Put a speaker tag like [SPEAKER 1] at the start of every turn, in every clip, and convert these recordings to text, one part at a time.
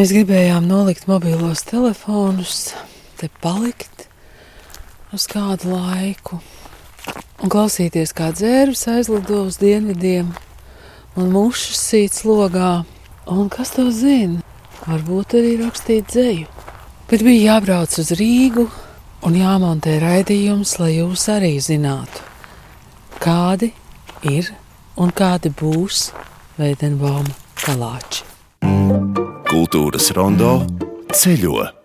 [SPEAKER 1] Mēs gribējām nolikt mobilos telefonus, te palikt uz kādu laiku un klausīties, kā dzērvis aizlido uz dienvidiem un mušas sīts logā. Un kas to zina? Varbūt arī rakstīt dzēju. Bet bija jābrauc uz Rīgu un jāmontē raidījums, lai jūs arī zinātu, kādi ir un kādi būs Veidenbauma kalāči.
[SPEAKER 2] Kultūras rondo ceļo.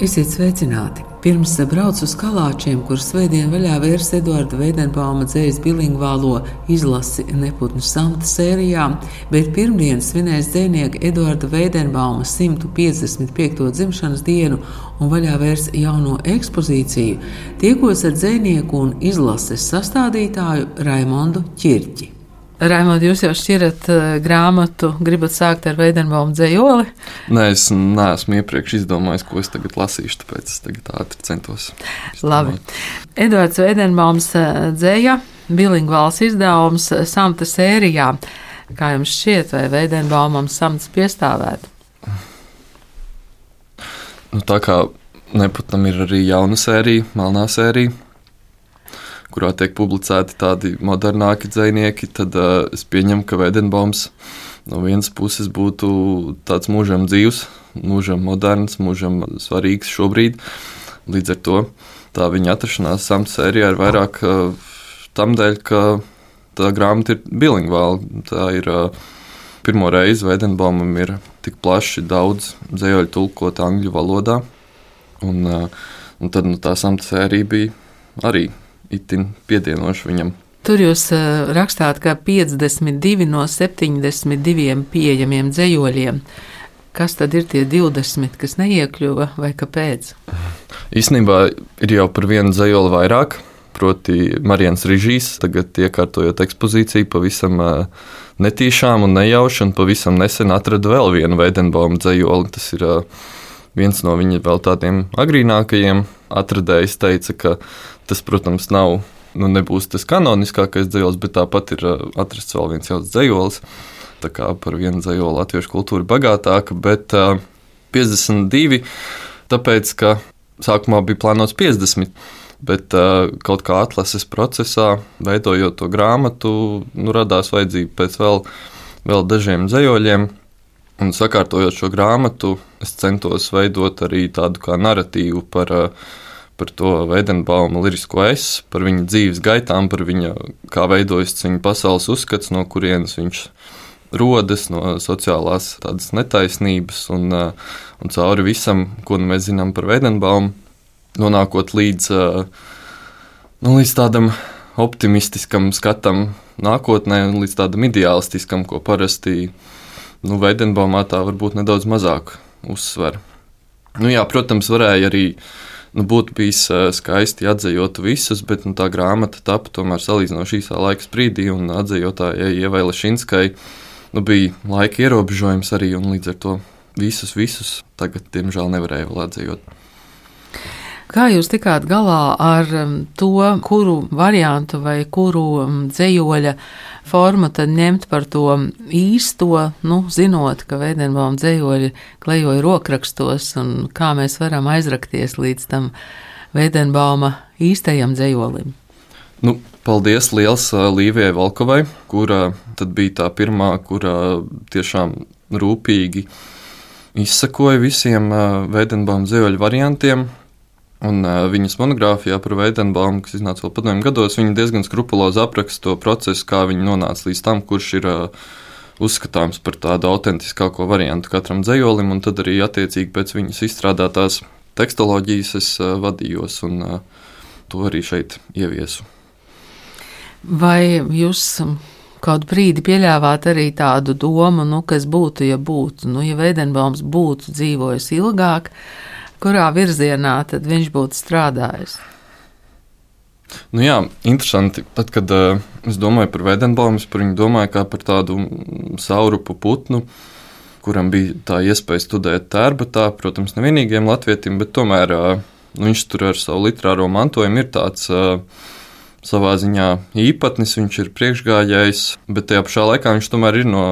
[SPEAKER 1] Esiet sveicināti! Pirms braucu uz kalāčiem, kurus svētdien vaļā vērs Eduarda Veidenbauma dzējas bilingvālo izlasi Neputnu samta sērijā, bet pirmdien svinēs dzēnieka Eduarda Veidenbauma 155. dzimšanas dienu un vaļā vērs jauno ekspozīciju, tiekos ar dzēnieku un izlases sastādītāju Raimondu Čirķi. Raimond, jūs jau šķirat uh, grāmatu, gribat sākt ar Veidenbaumu dzējoli?
[SPEAKER 3] Nē, es neesmu iepriekš izdomājis, ko es tagad lasīšu, tāpēc es tagad ātri centos.
[SPEAKER 1] Labi. Edvards Veidenbaums dzēja, bilingvāls izdevums samta sērijā. Kā jums šķiet, vai Veidenbaumam samts piestāvēt?
[SPEAKER 3] Nu, tā kā Neputnam ir arī jauna sērija, melnā sērija, kurā tiek publicēti tādi modernāki dzinieki, tad uh, es pieņemu, ka Veidenbaums no vienas puses būtu tāds mūžam dzīves, mūžam moderns, mūžam svarīgs šobrīd. Līdz ar to tā viņa atrašanās samta sērijā ir vairāk uh, tam dēļ, ka tā grāmata ir bilingvāla. Tā ir uh, pirmo reizi Veidenbaumam ir tik plaši daudz dzējoļu tulkot angļu valodā. Un, uh, un tad nu, tā samta sērija bija arī itin piedienoši viņam.
[SPEAKER 1] Tur jūs uh, rakstāt, ka 52 no 72 pieejamiem dzējoļiem. Kas tad ir tie 20, kas neiekļuva vai kāpēc?
[SPEAKER 3] Īsnībā ir jau par vienu dzējoli vairāk, proti, Marijas Rīžīs. Tagad iekārtojot ekspozīciju, pavisam uh, netīšām un nejauši, un pavisam nesen atradu vēl vienu Veidenbauma dzējoli. Tas ir uh, viens no viņa vēl tādiem agrīnākajiem. Atradējs teica, ka Tas, protams, nav, nu, nebūs tas kanoniskākais dzīslis, bet tāpat ir uh, atrasts vēl viens jauns dzīslis. Tā kā par vienu dzīslu latviešu kultūra bagātāka, bet uh, 52, tāpēc ka sākumā bija plānots 50. Bet uh, kaut kā atlases procesā, veidojot to grāmatu, nu, radās vajadzība pēc vēl, vēl dažiem zemoļiem. Un sakārtojot šo grāmatu, es centos veidot arī tādu kā narratīvu par uh, par to Veidenbauma lirisko es, par viņa dzīves gaitām, par viņa, kā veidojas viņa pasaules uzskats, no kurienes viņš rodas, no sociālās tādas netaisnības un, uh, un cauri visam, ko nu mēs zinām par Veidenbaumu, nonākot līdz, uh, nu, līdz tādam optimistiskam skatam nākotnē līdz tādam ideālistiskam, ko parasti nu, Veidenbaumā tā varbūt nedaudz mazāk uzsver. Nu, jā, protams, varēja arī nu, būtu bijis skaisti atzējot visus, bet nu, tā grāmata tapa tomēr salīdzinoši īsā laika sprīdī, un atzējotājai Ievai Lešinskai nu, bija laika ierobežojums arī, un līdz ar to visus, visus tagad, diemžēl, nevarēja vēl atzējot.
[SPEAKER 1] Kā jūs tikāt galā ar to, kuru variantu vai kuru dzējoļa formu tad ņemt par to īsto, nu, zinot, ka Veidenbaum dzējoļi klejoja rokrakstos un kā mēs varam aizrakties līdz tam Veidenbauma īstajam dzējolim?
[SPEAKER 3] Nu, paldies liels Līvijai Valkovai, kura bija tā pirmā, kura tiešām rūpīgi izsakoja visiem Veidenbauma dzējoļu variantiem, Un uh, viņas monogrāfijā par Veidenbaumu, kas iznāca vēl padomju gados, viņa diezgan skrupulozi apraksta to procesu, kā viņa nonāca līdz tam, kurš ir uh, uzskatāms par tādu autentiskāko variantu katram dzējolim, un tad arī attiecīgi pēc viņas izstrādātās tekstoloģijas es uh, vadījos un uh, to arī šeit ieviesu.
[SPEAKER 1] Vai jūs Kaut brīdi pieļāvāt arī tādu domu, nu, kas būtu, ja būtu, nu, ja Veidenbaums būtu dzīvojis ilgāk, kurā virzienā tad viņš būtu strādājis.
[SPEAKER 3] Nu jā, interesanti. Tad, kad uh, es domāju par Veidenbaumu, es par viņu domāju kā par tādu saurupu putnu, kuram bija tā iespēja studēt tērbatā, protams, nevienīgiem latvietim, bet tomēr uh, viņš tur ar savu literāro mantojumu ir tāds. Uh, savā ziņā īpatnis, viņš ir priekšgājējs, bet tajā pašā laikā viņš tomēr ir no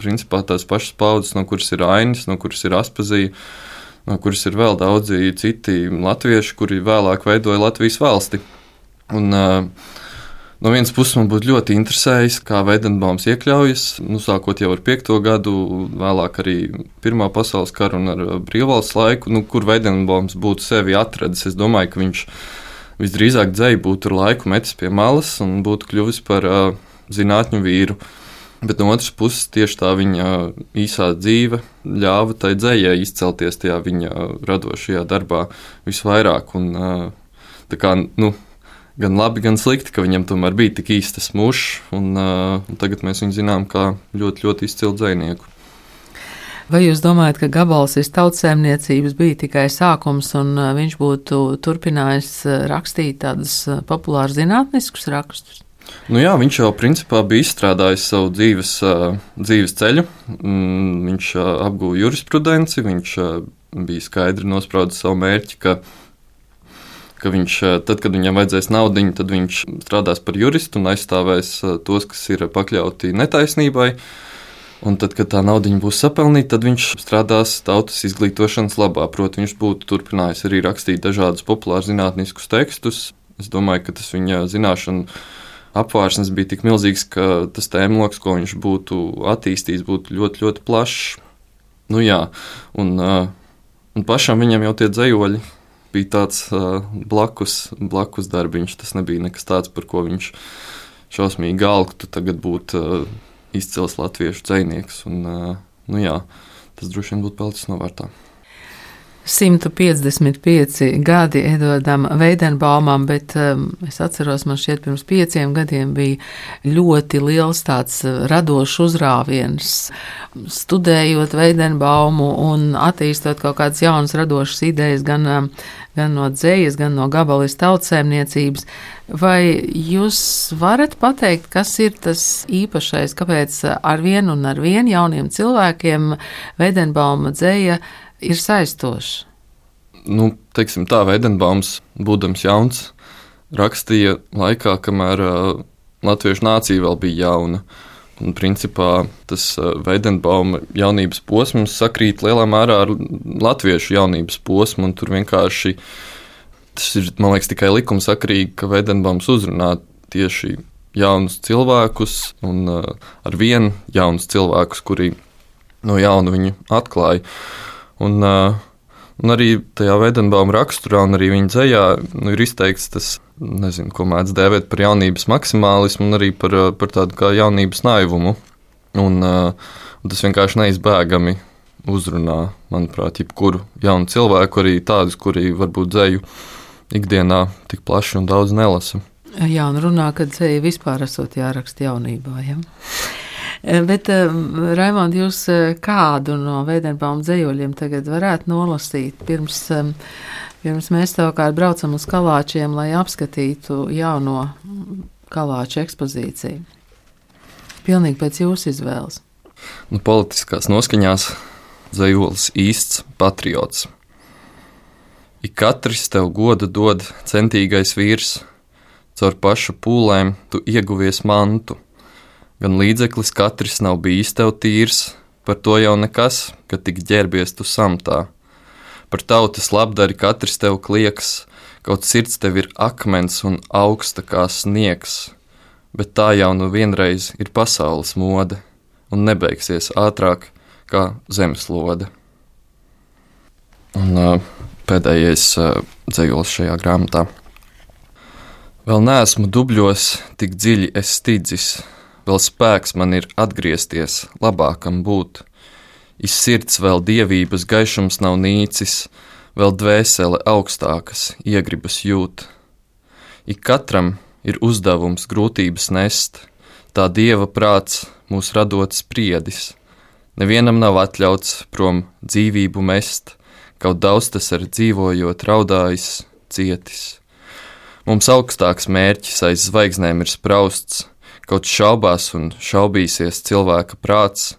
[SPEAKER 3] principā, tās pašas paudzes, no kuras ir ainis, no kuras ir aspazija, no kuras ir vēl daudzi citi latvieši, kuri vēlāk veidoja Latvijas valsti. Un, uh, No vienas puses man būtu ļoti interesējis, kā Veidenbaums iekļaujas, nu, sākot jau ar piekto gadu, vēlāk arī Pirmā pasaules kara un ar brīvvalsts laiku, nu, kur Veidenbaums būtu sevi atradis. Es domāju, ka viņš visdrīzāk dzēja būtu ar laiku metis pie malas un būtu kļuvis par uh, zinātņu vīru. Bet no otras puses, tieši tā viņa īsā dzīve ļāva tai dzējai izcelties tajā viņa radošajā darbā visvairāk. Un, uh, kā, nu, gan labi, gan slikti, ka viņam tomēr bija tik īsts mūžs, un, uh, un tagad mēs viņu zinām kā ļoti, ļoti izcilu dzinieku.
[SPEAKER 1] Vai jūs domājat, ka gabals ir tautsēmniecības bija tikai sākums, un uh, viņš būtu turpinājis uh, rakstīt tādus uh, populārus zinātniskus rakstus?
[SPEAKER 3] Nu jā, viņš jau principā bija izstrādājis savu dzīves, dzīves ceļu. Mm, viņš apguva jurisprudenci, viņš bija skaidri nospraudis savu mērķi, ka, ka viņš, tad, kad viņam vajadzēs naudu, tad viņš strādās par juristu un aizstāvēs tos, kas ir pakļauti netaisnībai. Un tad, kad tā nauda būs sapelnīta, tad viņš strādās tautas izglītošanas labā. Proti, viņš būtu turpinājis arī rakstīt dažādus populārus zinātniskus tekstus. Es domāju, ka tas viņa zināšanu apvārsnes bija tik milzīgs, ka tas tēmloks, ko viņš būtu attīstījis, būtu ļoti, ļoti plašs. Nu, jā, un, un pašam viņam jau tie dzējoļi bija tāds blakus, blakus darbiņš. Tas nebija nekas tāds, par ko viņš šausmīgi galktu tagad būt izcils latviešu dzinieks. Nu, jā, tas droši vien būtu palicis novārtā.
[SPEAKER 1] 155 gadi Edvardam Veidenbaumam, bet um, es atceros, man šķiet, pirms pieciem gadiem bija ļoti liels tāds uh, radošs uzrāviens. Studējot Veidenbaumu un attīstot kaut kādas jaunas radošas idejas gan, um, gan no dzējas, gan no gabalis tautsēmniecības. Vai jūs varat pateikt, kas ir tas īpašais, kāpēc ar vienu un ar vienu jauniem cilvēkiem Veidenbauma dzēja ir saistošs?
[SPEAKER 3] Nu, teiksim tā, Veidenbaums, būdams jauns, rakstīja laikā, kamēr uh, latviešu nācija vēl bija jauna. Un, principā, tas Veidenbauma jaunības posms sakrīt lielā mērā ar latviešu jaunības posmu, un tur vienkārši tas ir, man liekas, tikai likumsakrīgi, ka Veidenbaums uzrunā tieši jaunus cilvēkus, un uh, ar vienu jaunus cilvēkus, kuri no jauna viņu atklāja. Un, un arī tajā Veidenbauma raksturā un arī viņa dzējā nu, ir izteikts tas, nezinu, ko mēdz dēvēt par jaunības maksimālismu un arī par, par tādu kā jaunības naivumu. Un, un tas vienkārši neizbēgami uzrunā, manuprāt, jebkuru jaunu cilvēku, arī tādus, kuri varbūt dzēju ikdienā tik plaši un daudz nelasa.
[SPEAKER 1] Jā, un runā, ka dzēja vispār esot jāraksta jaunībā. Ja? Eh, bet, eh, Raimond, jūs eh, kādu no Veidenbauma dzējoļiem tagad varētu nolasīt pirms, pirms mēs savukārt braucam uz kalāčiem, lai apskatītu jauno kalāču ekspozīciju? Pilnīgi pēc jūsu izvēles.
[SPEAKER 3] Nu, politiskās noskaņās dzējolis īsts patriots. Ik katrs tev godu dod centīgais vīrs, caur pašu pūlēm tu ieguvies mantu gan līdzeklis katrs nav bijis tev tīrs, par to jau nekas, ka tik ģērbies tu samtā. Par tautas labdari katrs tev klieks, kaut sirds tev ir akmens un augsta kā sniegs, bet tā jau nu vienreiz ir pasaules mode un nebeigsies ātrāk kā zemeslode. Un uh, pēdējais uh, dzējols šajā grāmatā. Vēl neesmu dubļos, tik dziļi es stidzis, vēl spēks man ir atgriezties, labākam būt. Iz sirds vēl dievības gaišums nav nīcis, vēl dvēsele augstākas iegribas jūt. Ik katram ir uzdevums grūtības nest, Tā dieva prāts mūs radot spriedis. Nevienam nav atļauts prom dzīvību mest, kaut daudz tas ar dzīvojot raudājis, cietis. Mums augstāks mērķis aiz zvaigznēm ir sprausts, kaut šaubās un šaubīsies cilvēka prāts,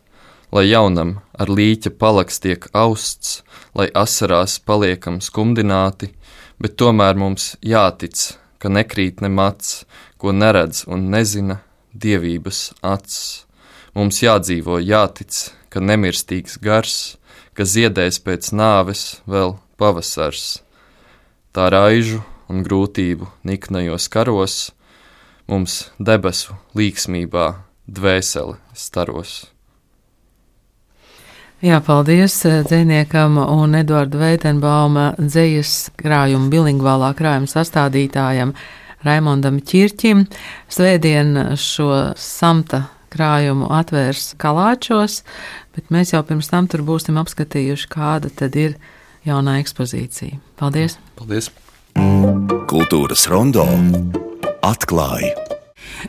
[SPEAKER 3] lai jaunam ar līķa palaks tiek austs, lai asarās paliekam skumdināti, bet tomēr mums jātic, ka nekrīt ne mats, ko neredz un nezina dievības acis. Mums jādzīvo, jātic, ka nemirstīgs gars, ka ziedēs pēc nāves vēl pavasars. Tā raižu un grūtību niknajos karos, mums debesu līksmībā dvēseli staros.
[SPEAKER 1] Jā, paldies eh, dziniekam un Eduardu Veitenbauma dzejas krājuma bilingvālā krājuma sastādītājam Raimondam Čirķim. Svētdien šo samta krājumu atvērs Kalāčos, bet mēs jau pirms tam tur būsim apskatījuši, kāda tad ir jaunā ekspozīcija. Paldies!
[SPEAKER 3] Paldies!
[SPEAKER 2] Kultūras rondo atklāja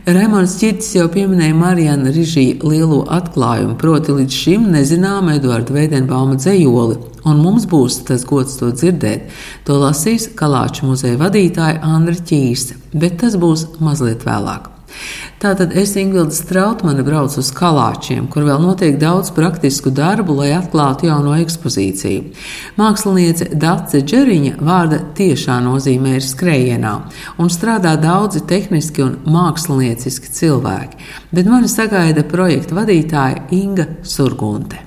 [SPEAKER 1] Raimons Čits jau pieminēja Marijana Rižī lielo atklājumu, proti līdz šim nezinām Eduarda Veidenbauma dzējoli, un mums būs tas gods to dzirdēt. To lasīs Kalāču muzeja vadītāja Andra Ķīse, bet tas būs mazliet vēlāk. Tātad es Ingvilda Strautmane braucu uz Kalāčiem, kur vēl notiek daudz praktisku darbu, lai atklātu jauno ekspozīciju. Māksliniece Dace Džeriņa vārda tiešā nozīmē ir skrejienā, un strādā daudzi tehniski un mākslinieciski cilvēki, bet mani sagaida projekta vadītāja Inga Surgunte.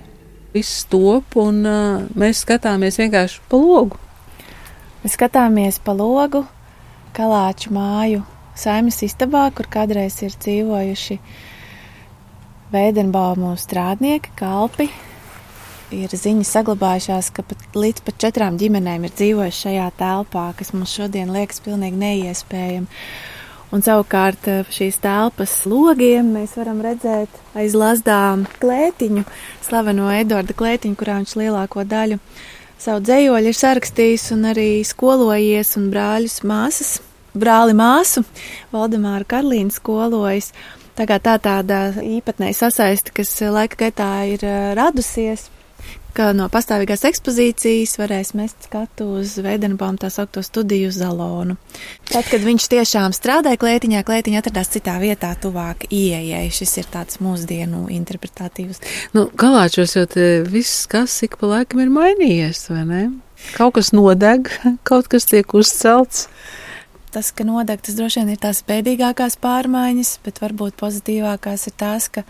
[SPEAKER 4] Viss top, un uh, mēs skatāmies vienkārši pa logu.
[SPEAKER 5] Mēs skatāmies pa logu, kalāču māju saimas istabā, kur kādreiz ir dzīvojuši veidenbaumu strādnieki, kalpi. Ir ziņas saglabājušās, ka pat līdz pat četrām ģimenēm ir dzīvojuši šajā telpā, kas mums šodien liekas pilnīgi neiespējami. Un savukārt eh, šīs telpas logiem mēs varam redzēt aiz lazdām klētiņu, slaveno Edvarda klētiņu, kurā viņš lielāko daļu savu dzējoļu ir sarakstījis un arī skolojies un brāļus māsas brāli māsu, Valdemāra Karlīna skolojas. Tā kā tā tāda īpatnēja sasaiste, kas laika gaitā ir radusies, ka no pastāvīgās ekspozīcijas varēs mest skatu uz Veidenbaum tā saukto studiju zalonu. Tad, kad viņš tiešām strādāja klētiņā, klētiņa atradās citā vietā, tuvāk ieejai. Šis ir tāds mūsdienu interpretatīvs.
[SPEAKER 1] Nu, galāčos jau te viss, kas ik pa laikam ir mainījies, vai ne? Kaut kas nodeg, kaut kas tiek uzcelts
[SPEAKER 5] tas, ka nodeg, tas droši vien ir tās bēdīgākās pārmaiņas, bet varbūt pozitīvākās ir tās, ka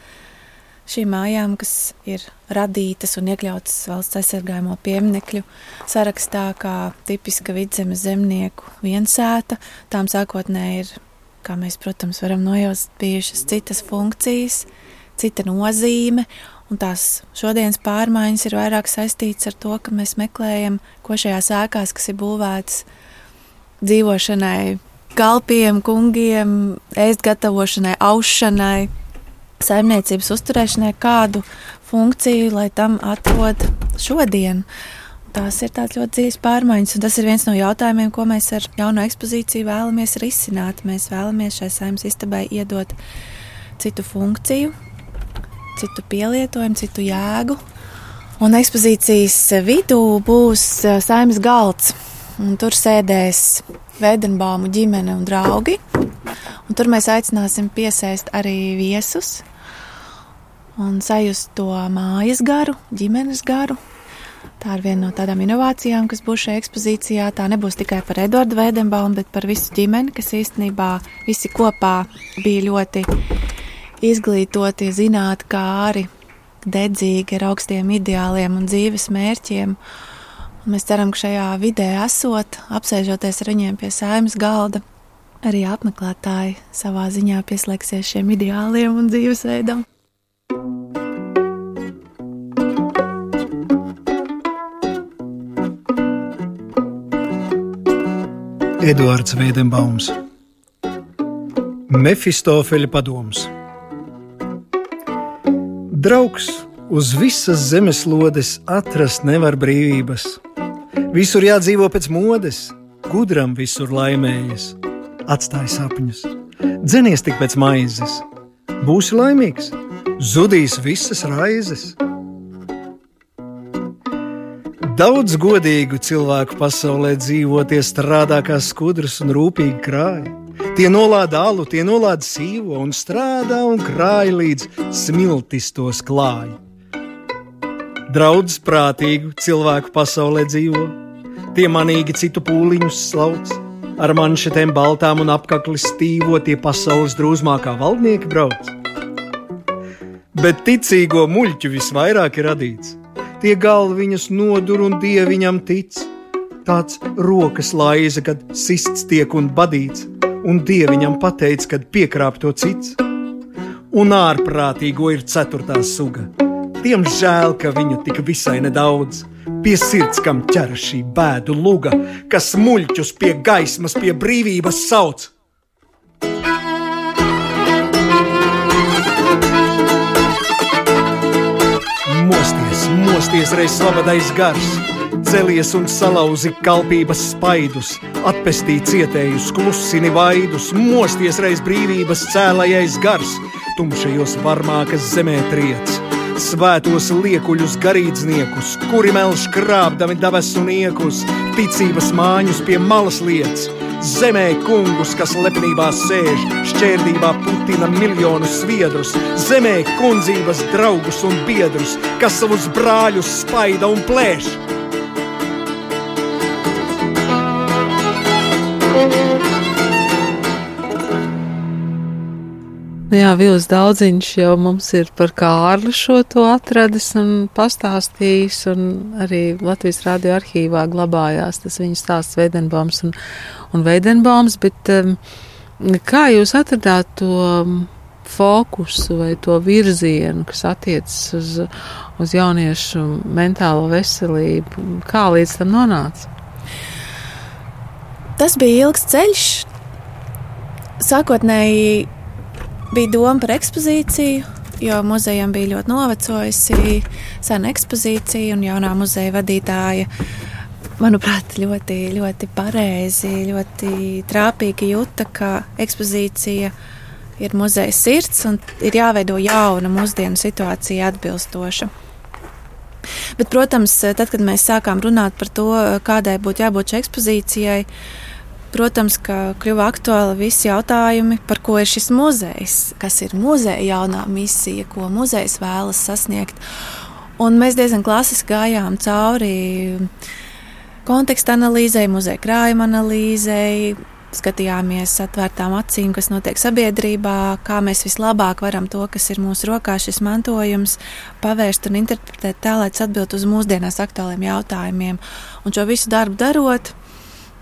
[SPEAKER 5] šīm mājām, kas ir radītas un iekļautas valsts aizsargājamo pieminekļu sarakstā, kā tipiska vidzemes zemnieku viensēta, tām sākotnēji ir, kā mēs, protams, varam nojaust, bijušas citas funkcijas, cita nozīme, un tās šodienas pārmaiņas ir vairāk saistītas ar to, ka mēs meklējam, ko šajās ēkās, kas ir būvētas, dzīvošanai, kalpiem, kungiem, ēst gatavošanai, aušanai, saimniecības uzturēšanai, kādu funkciju, lai tam atrod šodien. Tās ir tādas ļoti dziļas pārmaiņas, un tas ir viens no jautājumiem, ko mēs ar jauno ekspozīciju vēlamies risināt. Mēs vēlamies šai saimnes istabai iedot citu funkciju, citu pielietojumu, citu jēgu. Un ekspozīcijas vidū būs eh, saimnes galds un tur sēdēs Veidenbaumu ģimene un draugi. Un tur mēs aicināsim piesaist arī viesus un sajust to mājas garu, ģimenes garu. Tā ir viena no tādām inovācijām, kas būs šajā ekspozīcijā. Tā nebūs tikai par Eduardu Veidenbaumu, bet par visu ģimeni, kas īstenībā visi kopā bija ļoti izglītoti, arī dedzīgi ar augstiem ideāliem un dzīves mērķiem. Uh, Mēs ceram, ka šajā vidē esot, apsēžoties ar viņiem pie saimnes galda, arī apmeklētāji savā ziņā pieslēgsies šiem ideāliem un dzīvesveidam.
[SPEAKER 6] Eduards Veidenbaums, Mefistofeļa padoms. Draugs uz visas zemeslodes atrast nevar brīvības Visur jādzīvo pēc modes, gudram visur laimējas, atstāj sapņus, dzenies tik pēc maizes, Būsi laimīgs, zudīs visas raizes. Daudz godīgu cilvēku pasaulē dzīvo, tie strādā kā skudras un rūpīgi krāja. Tie nolāda alu, tie nolāda sīvo un strādā un krāja līdz smiltis tos klāja. Daudz prātīgu cilvēku pasaulē dzīvo, tie manīgi citu pūliņus slauc, ar manšetēm baltām un apakli stīvo, tie pasaules drūzmākā valdnieki brauc. Bet ticīgo muļķu visvairāk ir radīts tie galvi viņus nodur un dievi viņam tic. Tāds rokas laiza, kad sists tiek un badīts, un dievi viņam pateic, kad piekrāp to cits. Un ārprātīgo ir ceturtā suga. Tiem žēl, ka viņu tik visai nedaudz. Pie sirds, kam ķeras šī bēdu luga, kas muļķus pie gaismas, pie brīvības sauc. Mosties, mosties, reiz labadais gars, celies un salauzi kalpības spaidus, atpestī cietējus, klusini vaidus, mosties reiz brīvības cēlājais gars, tumšajos varmākas zemē triec. Svētos liekuļus, garīdzniekus, kuri melž krāpdami debesu niekus, ticības māņus pie malas lietas, Zemē kungus, kas lepnībā sēž, šķērdībā putina miljonus sviedrus, zemē kundzības draugus un biedrus, kas savus brāļus spaida un plēš.
[SPEAKER 1] Jā, Vils Daudziņš jau mums ir par Kārli šo to atradis un pastāstījis, un arī Latvijas radio arhīvā glabājās tas viņa stāsts Veidenbaums un, un Veidenbaums, bet um, kā jūs atradāt to um, fokusu vai to virzienu, kas attiecas uz, uz jauniešu mentālo veselību, kā līdz tam nonāca?
[SPEAKER 5] Tas bija ilgs ceļš. Sākotnēji bija doma par ekspozīciju, jo muzejam bija ļoti novecojusi sena ekspozīcija un jaunā muzeja vadītāja. Manuprāt, ļoti, ļoti pareizi, ļoti trāpīgi jūta, ka ekspozīcija ir muzeja sirds un ir jāveido jauna mūsdienu situācija atbilstoša. Bet, protams, tad, kad mēs sākām runāt par to, kādai būtu jābūt šai ekspozīcijai, Protams, ka kļuva aktuāli visi jautājumi, par ko ir šis muzejs, kas ir muzeja jaunā misija, ko muzejs vēlas sasniegt. Un mēs diezgan klasiski gājām cauri konteksta analīzei, muzeja krājuma analīzei, skatījāmies atvērtām acīm, kas notiek sabiedrībā, kā mēs vislabāk varam to, kas ir mūsu rokās, šis mantojums, pavērst un interpretēt tā, lai tas atbild uz mūsdienās aktuāliem jautājumiem. Un šo visu darbu darot,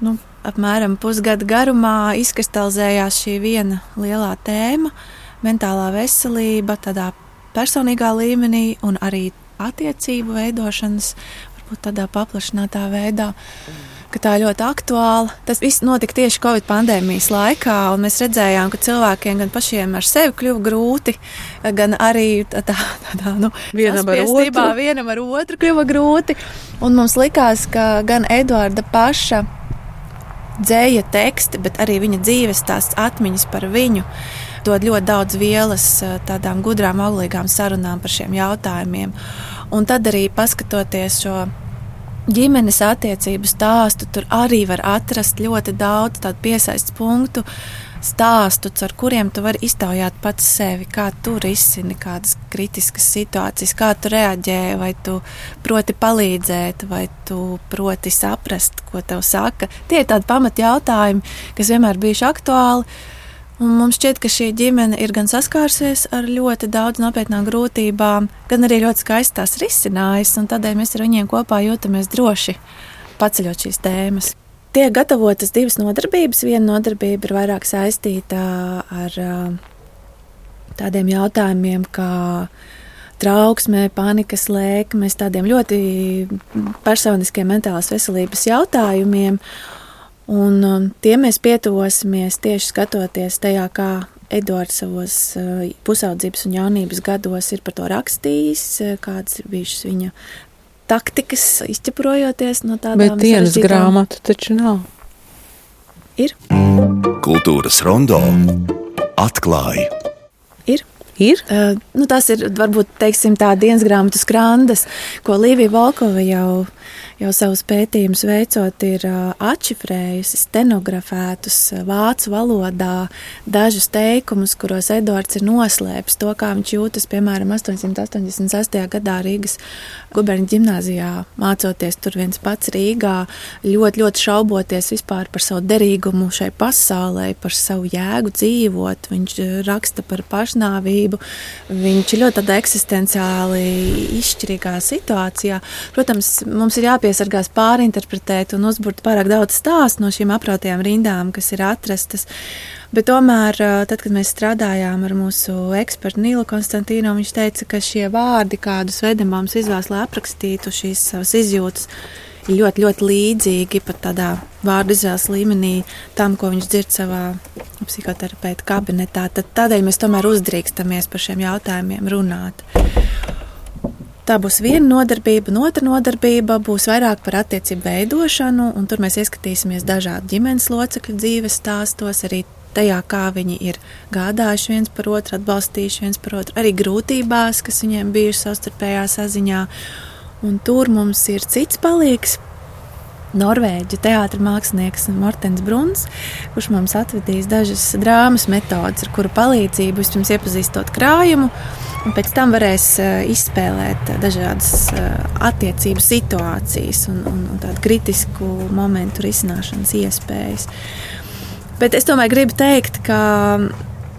[SPEAKER 5] nu, apmēram pusgada garumā izkristalizējās šī viena lielā tēma - mentālā veselība, tādā personīgā līmenī un arī attiecību veidošanas, varbūt tādā paplašinātā veidā. Tā ir ļoti aktuāla. Tas viss notika tieši Covid pandēmijas laikā, un mēs redzējām, ka cilvēkiem gan pašiem ar sevi kļuva grūti, gan arī tādā, tādā nu,
[SPEAKER 1] vienam ar otru.
[SPEAKER 5] vienam ar otru kļuva grūti. Un mums likās, ka gan Eduarda paša dzēja teksti, bet arī viņa dzīves tās atmiņas par viņu dod ļoti daudz vielas tādām gudrām, auglīgām sarunām par šiem jautājumiem. Un tad arī paskatoties šo ģimenes attiecību stāstu, tur arī var atrast ļoti daudz tādu piesaistītu punktu stāstu, ar kuriem tu vari iztaujāt pats sevi, kā tu risini kādas kritiskas situācijas, kā tu reaģē, vai tu proti palīdzēt, vai tu proti saprast, ko tev saka. Tie ir tādi pamat jautājumi, kas vienmēr bijuši aktuāli. Un mums šķiet, ka šī ģimene ir gan saskārusies ar ļoti daudz nopietnām grūtībām, gan arī ļoti skaisti tās risinājusi, un tādēļ mēs ar viņiem kopā jūtamies droši paceļot šīs tēmas. Tiek gatavotas divas nodarbības. Viena nodarbība ir vairāk saistīta ar tādiem jautājumiem, kā trauksmē, panikas lēkmes, tādiem ļoti personiskiem mentālās veselības jautājumiem. Un um, tiem mēs pietuvosimies tieši skatoties tajā, kā Edvards savos pusaudzības un jaunības gados ir par to rakstījis, kādas bijušas viņa taktikas, izķeprojoties no tādām
[SPEAKER 1] Bet dienas sarežģītām... grāmatu taču nav.
[SPEAKER 5] Ir.
[SPEAKER 2] Kultūras rondo atklāja.
[SPEAKER 5] Ir.
[SPEAKER 4] ir?
[SPEAKER 5] Uh, nu, tas ir varbūt teiksim, tā dienas grāmatas grandas, ko Līvija Volkova jau jau savus pētījumus veicot, ir atšifrējusi, stenografētus vācu valodā dažus teikumus, kuros Edvards ir noslēpis to, kā viņš jūtas, piemēram, 888. gadā Rīgas guberņa ģimnāzijā, mācoties tur viens pats Rīgā, ļoti, ļoti šauboties vispār par savu derīgumu šai pasaulē, par savu jēgu dzīvot. Viņš raksta par pašnāvību, viņš ir ļoti eksistenciāli izšķirīgā situācijā. Protams, mums ir jāpie jāpiesargās pārinterpretēt un uzburt pārāk daudz stāstu no šīm aprotajām rindām, kas ir atrastas. Bet tomēr, tad, kad mēs strādājām ar mūsu ekspertu Nīlu Konstantīnu, viņš teica, ka šie vārdi, kādus Vedemāms izvēlas, lai aprakstītu šīs savas izjūtas, ir ļoti, ļoti līdzīgi pat tādā vārdu izvēles līmenī tam, ko viņš dzird savā psihoterapeita kabinetā. Tad tādēļ mēs tomēr uzdrīkstamies par šiem jautājumiem runāt. Tā būs viena nodarbība, un otra nodarbība būs vairāk par attiecību veidošanu, un tur mēs ieskatīsimies dažādu ģimenes locekļu dzīves stāstos, arī tajā, kā viņi ir gādājuši viens par otru, atbalstījuši viens par otru, arī grūtībās, kas viņiem bijušas savstarpējā saziņā. Un tur mums ir cits palīgs, Norvēģu teātris mākslinieks Mortens Bruns, kurš mums atvedīs dažas drāmas metodes, ar kuru palīdzību vispirms iepazīstot krājumu, un pēc tam varēs izspēlēt dažādas attiecību situācijas un, un, un tādu kritisku momentu risināšanas iespējas. Bet es tomēr gribu teikt, ka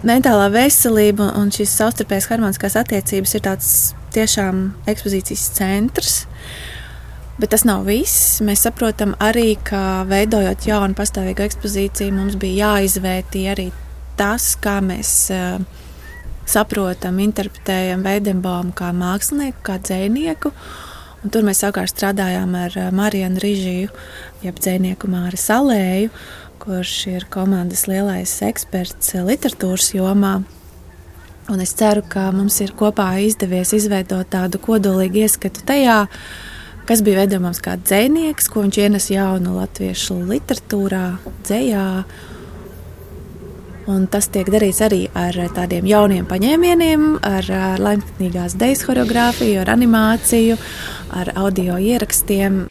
[SPEAKER 5] mentālā veselība un šīs savstarpējas harmoniskās attiecības ir tāds tiešām ekspozīcijas centrs. Bet tas nav viss. Mēs saprotam arī, ka veidojot jaunu pastāvīgu ekspozīciju, mums bija jāizvērtī arī tas, kā mēs uh, saprotam, interpretējam Veidenbaumu kā mākslinieku, kā dzinieku. Un tur mēs savukārt strādājām ar uh, Marijanu Rīžiju, jeb dzinieku Māri Salēju, kurš ir komandas lielais eksperts literatūras jomā. Un es ceru, ka mums ir kopā izdevies izveidot tādu kodolīgu ieskatu tajā, kas bija veidojams kā dzinieks, ko viņš ienes jaunu latviešu literatūrā, dzējā. Un tas tiek darīts arī ar tādiem jauniem paņēmieniem, ar, ar laimīgās dēļas choreogrāfiju, ar animāciju, ar audio ierakstiem.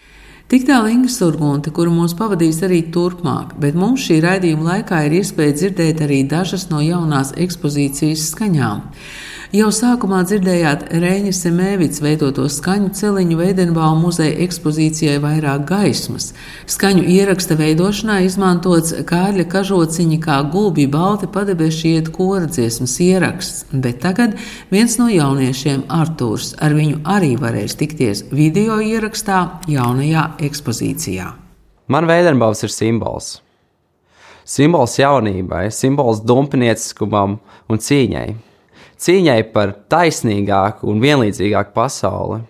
[SPEAKER 4] Tik tālu Inga Surgunte, kuru mūs pavadīs arī turpmāk, bet mums šī raidījuma laikā ir iespēja dzirdēt arī dažas no jaunās ekspozīcijas skaņām. Jau sākumā dzirdējāt Rēņa Semēvits veidoto skaņu celiņu Veidenbau muzeja ekspozīcijai vairāk gaismas. Skaņu ieraksta veidošanā izmantots Kārļa kažociņa kā gulbi balti padebešiet kora dziesmas ieraksts, bet tagad viens no jauniešiem Artūrs ar viņu arī varēs tikties video ierakstā jaunajā ekspozīcijā.
[SPEAKER 7] Man Veidenbaus ir simbols. Simbols jaunībai, simbols dumpnieciskumam un cīņai cīņai par taisnīgāku un vienlīdzīgāku pasauli.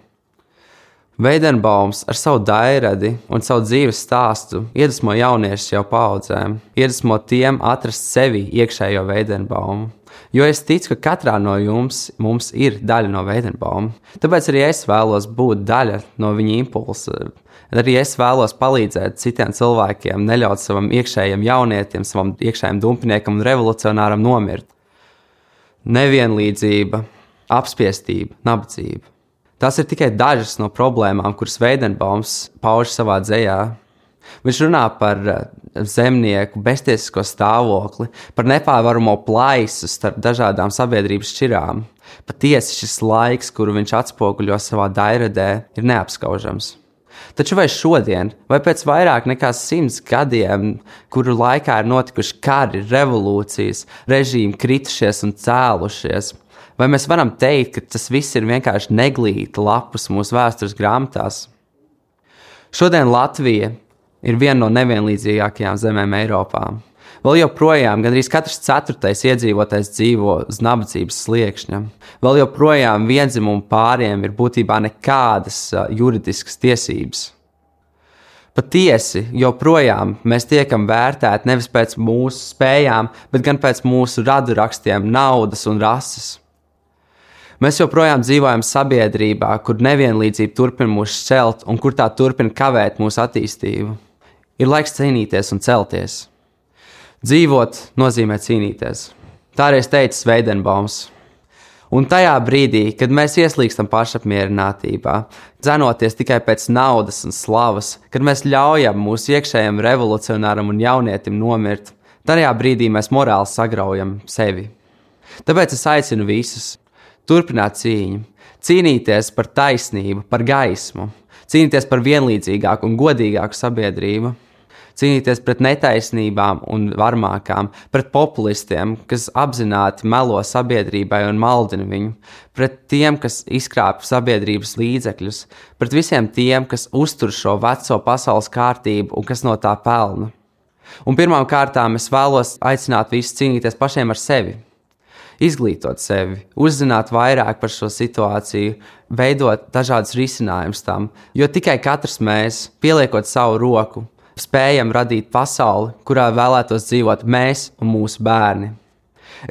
[SPEAKER 7] Veidenbaums ar savu dairadi un savu dzīves stāstu iedvesmo jauniešus jau paudzēm, iedvesmo tiem atrast sevi iekšējo veidenbaumu. Jo es ticu, ka katrā no jums ir daļa no veidenbauma. Tāpēc arī es vēlos būt daļa no viņa impulsa. Arī es vēlos palīdzēt citiem cilvēkiem, neļaut savam iekšējam jaunietim, savam iekšējam dumpiniekam un revolucionāram nomirt nevienlīdzība, apspiestība, nabadzība. Tas ir tikai dažas no problēmām, kuras Veidenbaums pauž savā dzējā. Viņš runā par eh, zemnieku beztiesisko stāvokli, par nepārvaramo plaisu starp dažādām sabiedrības šķirām. Patiesi šis laiks, kuru viņš atspoguļo savā dairadē, ir neapskaužams. Taču vai šodien, vai pēc vairāk nekā simts gadiem, kuru laikā ir notikuši kari, revolūcijas, režīmi kritušies un cēlušies, vai mēs varam teikt, ka tas viss ir vienkārši neglīti lapus mūsu vēstures grāmatās? Šodien Latvija ir viena no nevienlīdzīgākajām zemēm Eiropā. Vēl joprojām gandrīz katrs ceturtais iedzīvotājs dzīvo uz nabadzības sliekšņa. Vēl joprojām vienzimumu pāriem ir būtībā nekādas juridiskas tiesības. Patiesi, joprojām mēs tiekam vērtēti nevis pēc mūsu spējām, bet gan pēc mūsu radurakstiem, naudas un rases. Mēs joprojām dzīvojam sabiedrībā, kur nevienlīdzība turpina mūs celt un kur tā turpina kavēt mūsu attīstību. Ir laiks cīnīties un celties. Dzīvot nozīmē cīnīties. Tā arī teica Sveidenbaums. Un tajā brīdī, kad mēs ieslīgstam pašapmierinātībā, dzenoties tikai pēc naudas un slavas, kad mēs ļaujam mūsu iekšējam revolucionāram un jaunietim nomirt, tajā brīdī mēs morāli sagraujam sevi. Tāpēc es aicinu visus turpināt cīņu, cīnīties par taisnību, par gaismu, cīnīties par vienlīdzīgāku un godīgāku sabiedrību cīnīties pret netaisnībām un varmākām, pret populistiem, kas apzināti melo sabiedrībai un maldina viņu, pret tiem, kas izkrāpj sabiedrības līdzekļus, pret visiem tiem, kas uztur šo veco pasaules kārtību un kas no tā pelna. Un pirmām kārtām es vēlos aicināt visus cīnīties pašiem ar sevi. Izglītot sevi, uzzināt vairāk par šo situāciju, veidot dažādus risinājumus tam, jo tikai katrs mēs, pieliekot savu roku, spējam radīt pasauli, kurā vēlētos dzīvot mēs un mūsu bērni.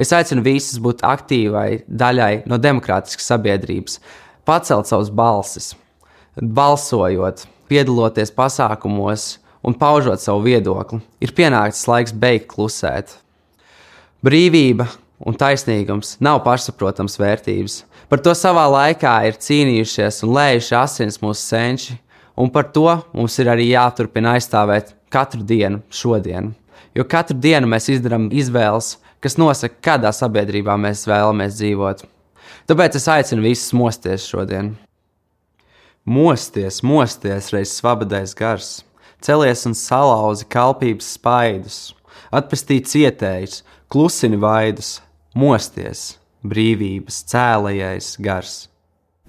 [SPEAKER 7] Es aicinu visus būt aktīvai daļai no demokrātiskas sabiedrības, pacelt savus balsis, balsojot, piedaloties pasākumos un paužot savu viedokli. Ir pienācis laiks beigt klusēt. Brīvība un taisnīgums nav pašsaprotams vērtības. Par to savā laikā ir cīnījušies un lējuši asins mūsu senči, Un par to mums ir arī jāturpina aizstāvēt katru dienu, šodien. Jo katru dienu mēs izdarām izvēles, kas nosaka, kādā sabiedrībā mēs vēlamies dzīvot. Tāpēc es aicinu visus mosties šodien. Mosties, mosties, reiz svabadais gars, celies un salauzi kalpības spaidus, atpestī cietējus, klusini vaidus, mosties, brīvības cēlējais gars.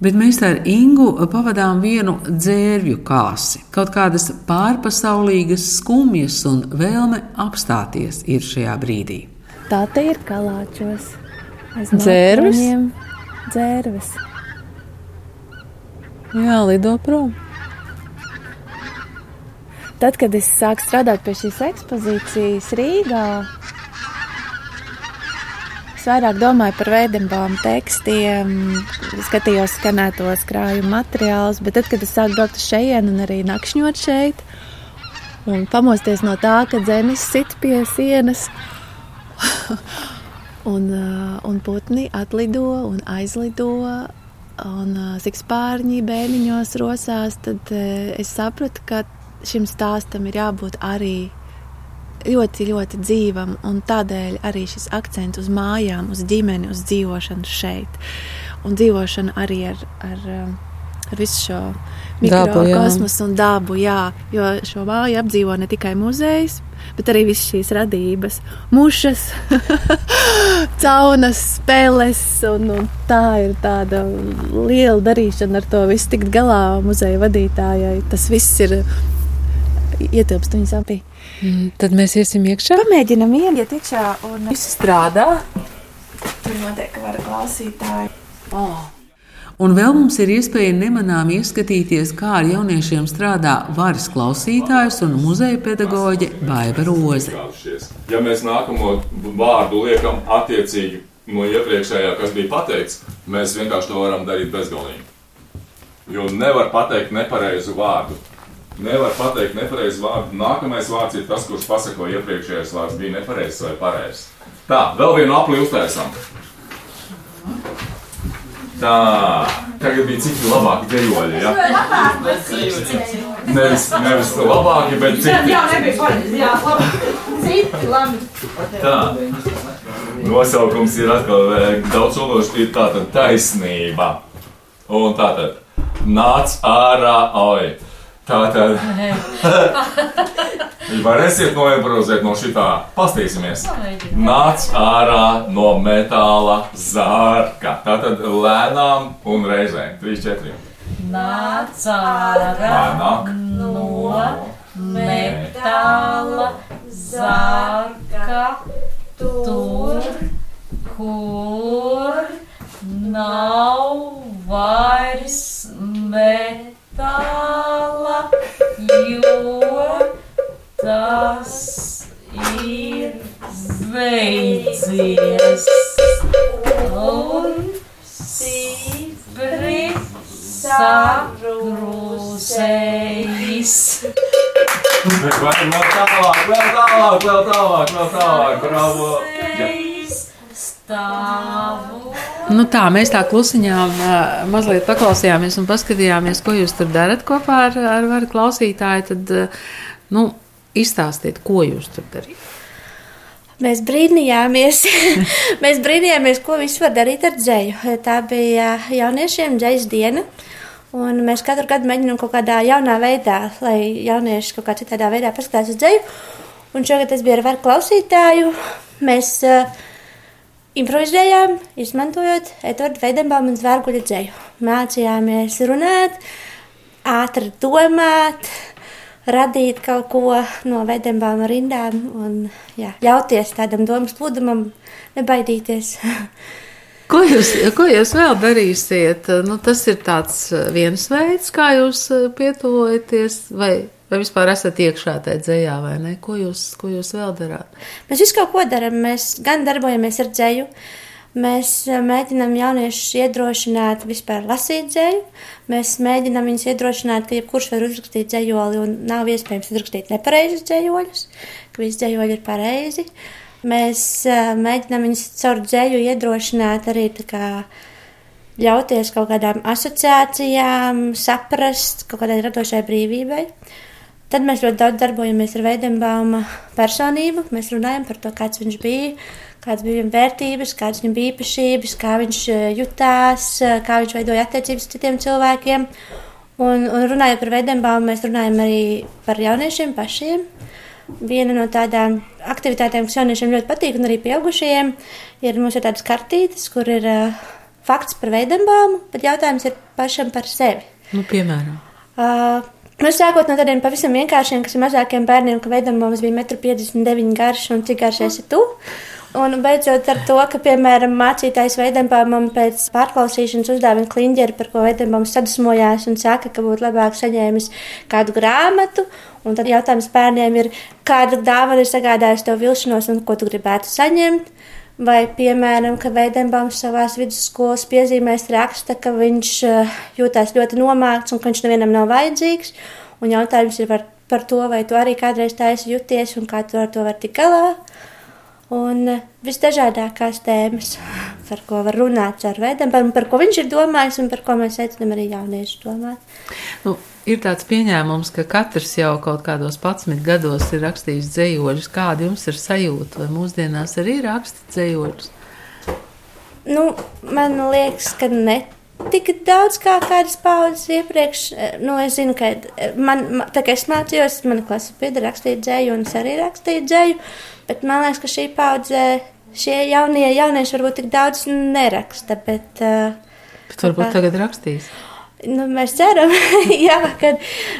[SPEAKER 4] Bet mēs ar Ingu pavadām vienu dzērvju kāsi. Kaut kādas pārpasaulīgas skumjas un vēlme apstāties ir šajā brīdī.
[SPEAKER 5] Tā te ir kalāčos.
[SPEAKER 1] Dzērvis?
[SPEAKER 5] Dzērvis.
[SPEAKER 1] Jā, lido prom.
[SPEAKER 5] Tad, kad es sāku strādāt pie šīs ekspozīcijas Rīgā, Es vairāk domāju par veidembāmu tekstiem, skatījos skanētos krājuma materiālus, bet tad, kad es sāku braukt uz šejienu un arī nakšņot šeit, un pamosties no tā, ka zemes sit pie sienas, un, uh, un putni atlido un aizlido, un uh, sikspārņi bēniņos rosās, tad uh, es sapratu, ka šim stāstam ir jābūt arī ļoti, ļoti dzīvam, un tādēļ arī šis akcents uz mājām, uz ģimeni, uz dzīvošanu šeit, un dzīvošanu arī ar, ar, ar visu šo mikrokosmosu un dabu, jā, jo šo māju apdzīvo ne tikai muzejs, bet arī visas šīs radības, mušas, caunas, spēles, un, un tā ir tāda liela darīšana ar to visu tikt galā muzeja vadītājai. Tas viss ir ietilpst viņas apī.
[SPEAKER 1] Mm, tad mēs iesim iekšā.
[SPEAKER 5] Pamēģinam iet iekšā un viss strādā. Tur notiek var klausītāji.
[SPEAKER 4] Oh. Un vēl mums ir iespēja nemanām ieskatīties, kā ar jauniešiem strādā varas klausītājs un muzeja pedagoģe Baiva Roze.
[SPEAKER 8] Ja mēs nākamo vārdu liekam attiecīgi no iepriekšējā, kas bija pateikts, mēs vienkārši to varam darīt bezgalīgi. Jo nevar pateikt nepareizu vārdu. Nevar pateikt nepareizu vārdu. Nākamais vārds ir tas, kurš pasako iepriekšējais vārds bija nepareizs vai pareizs. Tā, vēl vienu apli uztaisām. Tā, tagad bija citi labāki dejoļi, ja? Nevis, nevis labāki, bet citi.
[SPEAKER 9] Jā, nebija pareizi, jā, labi. Citi labi.
[SPEAKER 8] Tā. Nosaukums ir atkal eh, daudz sološi, ir tātad taisnība. Un tātad nāc ārā, oi. Tā tad. Varēsiet noimprovizēt no šitā. Pastīsimies. Nāc ārā no metāla zārka. Tā tad lēnām un reizēm. 3, 4.
[SPEAKER 9] Nāc ārā no metāla zārka tur, kur nav vairs metāla tāla, jo tas ir beidzies. Un stipri sagrūsējis.
[SPEAKER 8] Vēl tālāk, vēl tālāk, vēl tālāk, vēl tālāk, bravo!
[SPEAKER 9] Stāvu
[SPEAKER 4] Nu tā, mēs tā klusiņām mazliet paklausījāmies un paskatījāmies, ko jūs tur darat kopā ar, ar varu klausītāju. Tad, nu, izstāstiet, ko jūs tur darījat.
[SPEAKER 10] Mēs brīnījāmies, mēs brīnījāmies, ko vispār darīt ar dzēju. Tā bija jauniešiem dzējas diena. Un mēs katru gadu mēģinām kaut kādā jaunā veidā, lai jaunieši kaut kā citādā veidā paskatās uz dzēju. Un šogad tas bija ar varu klausītāju. Mēs uh, improvizējām, izmantojot Edvardu Veidenbaumu un Zvērguļa dzēju. Mācījāmies runāt, ātri domāt, radīt kaut ko no Veidenbauma rindām un jā, ļauties tādam domas plūdumam, nebaidīties.
[SPEAKER 4] Ko jūs, ko jūs vēl darīsiet? Nu, tas ir viens veids, kā jūs pietuvojaties, vai, vai vispār esat iekšā tajā dzējā, vai ne? Ko jūs, ko jūs vēl darāt?
[SPEAKER 10] Mēs visu kaut ko darām. Mēs gan darbojamies ar dzēju, mēs mēģinām jauniešus iedrošināt vispār lasīt dzēju. Mēs mēģinām viņus iedrošināt, ka jebkurš var uzrakstīt dzējoli un nav iespējams uzrakstīt nepareizus dzējoļus, ka visi dzējoļi ir pareizi. Mēs uh, mēģinām viņus caur dzēju iedrošināt arī ļauties kaut kādām asociācijām, saprast kaut kādai radošai brīvībai. Tad mēs ļoti daudz darbojamies ar Veidenbauma personību. Mēs runājam par to, kāds viņš bija, kādas bija viņa vērtības, kādas viņam bija īpašības, kā viņš jutās, kā viņš veidoja attiecības ar citiem cilvēkiem. Un, un runājot par Veidenbaumu, mēs runājam arī par jauniešiem pašiem. Viena no tādām aktivitātēm, kas jauniešiem ļoti patīk, un arī pieaugušajiem, ir mums ir tādas kartītes, kur ir uh, fakts par veidenbāmu, bet jautājums ir pašam par sevi.
[SPEAKER 4] Nu, piemēram.
[SPEAKER 10] Uh, Nu, sākot no tādiem pavisam vienkāršiem, kas ir mazākiem bērniem, ka veidojums bija 1,59 m garš un cik garš esi tu. Un beidzot ar to, ka, piemēram, mācītājs veidojumam pēc pārklausīšanas uzdāvina kliņģeri, par ko veidojums sadusmojās un saka, ka būtu labāk saņēmis kādu grāmatu. Un tad jautājums bērniem ir, kāda dāvana ir sagādājusi tev vilšanos un ko tu gribētu saņemt. Vai, piemēram, ka Veidenbaums savā vidusskolas piezīmēs raksta, ka viņš uh, jūtas ļoti nomākts un ka viņš nevienam nav vajadzīgs. Un jautājums ir par, par to, vai tu arī kādreiz tā esi jūties un kā tu ar to vari tikt galā. Un uh, visdažādākās tēmas, par ko var runāt ar Veidenbaumu, par ko viņš ir domājis un par ko mēs aicinām arī jauniešus domāt.
[SPEAKER 4] Nu, ir tāds pieņēmums, ka katrs jau kaut kādos 11 gados ir rakstījis dzējoļus. Kāda jums ir sajūta? Vai mūsdienās arī raksta dzējoļus?
[SPEAKER 10] Nu, man liekas, ka ne tik daudz kā kādas paudzes iepriekš. Nu, es zinu, ka man, tā kā es mācījos, mana klase bija rakstīt dzēju, un es arī rakstīju dzēju, bet man liekas, ka šī paudze, šie jaunie jaunieši varbūt tik daudz neraksta, bet. Uh,
[SPEAKER 4] bet varbūt kā... tagad rakstīs.
[SPEAKER 10] Nu, mēs ceram, jā, ka,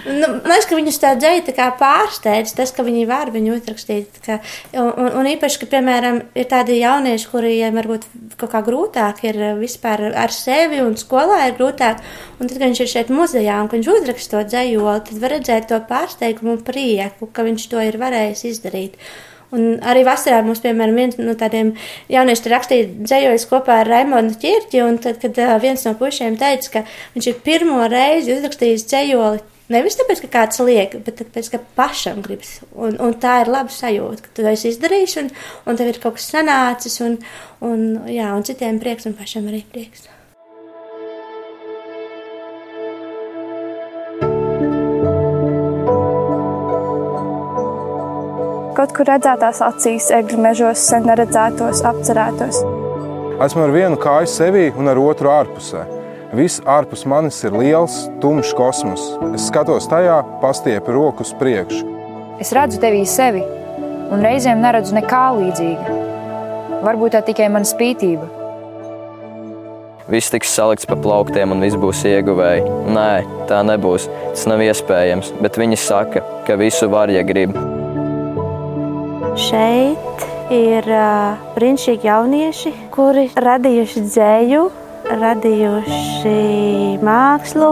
[SPEAKER 10] nu, mēs, ka viņus tā dzēja pārsteidz, tas, ka viņi var viņu uzrakstīt. Ka, un, un īpaši, ka, piemēram, ir tādi jaunieši, kuriem varbūt kaut kā grūtāk ir vispār ar sevi un skolā ir grūtāk. Un tad, kad viņš ir šeit muzejā un viņš uzraksta to dzējoli, tad var redzēt to pārsteigumu un prieku, ka viņš to ir varējis izdarīt. Un arī vasarā mums, piemēram, viens no tādiem jauniešiem rakstīja dzējojas kopā ar Raimonu Čirķi, un tad, kad viens no pušiem teica, ka viņš ir pirmo reizi uzrakstījis dzējoli Nevis tāpēc, ka kāds liek, bet tāpēc, ka pašam gribas. Un, un tā ir laba sajūta, ka tu esi izdarījis, un, un tev ir kaut kas sanācis, un, un, jā, un citiem prieks, un pašam arī prieks.
[SPEAKER 11] Kaut kur redzētās acīs, egļu mežos, sen neredzētos, apcerētos.
[SPEAKER 12] Esmu ar vienu kāju sevī un ar otru ārpusē. Viss ārpus manis ir liels, tumšs kosmos. Es skatos tajā, pastiepu roku uz priekšu.
[SPEAKER 11] Es redzu tevī sevi, un reizēm neredzu nekā līdzīga. Varbūt tā tikai mana spītība.
[SPEAKER 13] Viss tiks salikts pa plauktiem, un viss būs ieguvēji. Nē, tā nebūs. Tas nav iespējams, bet viņi saka, ka visu var, ja grib.
[SPEAKER 10] Šeit ir uh, brīnišķīgi jaunieši, kuri radījuši dzēju, radījuši mākslu,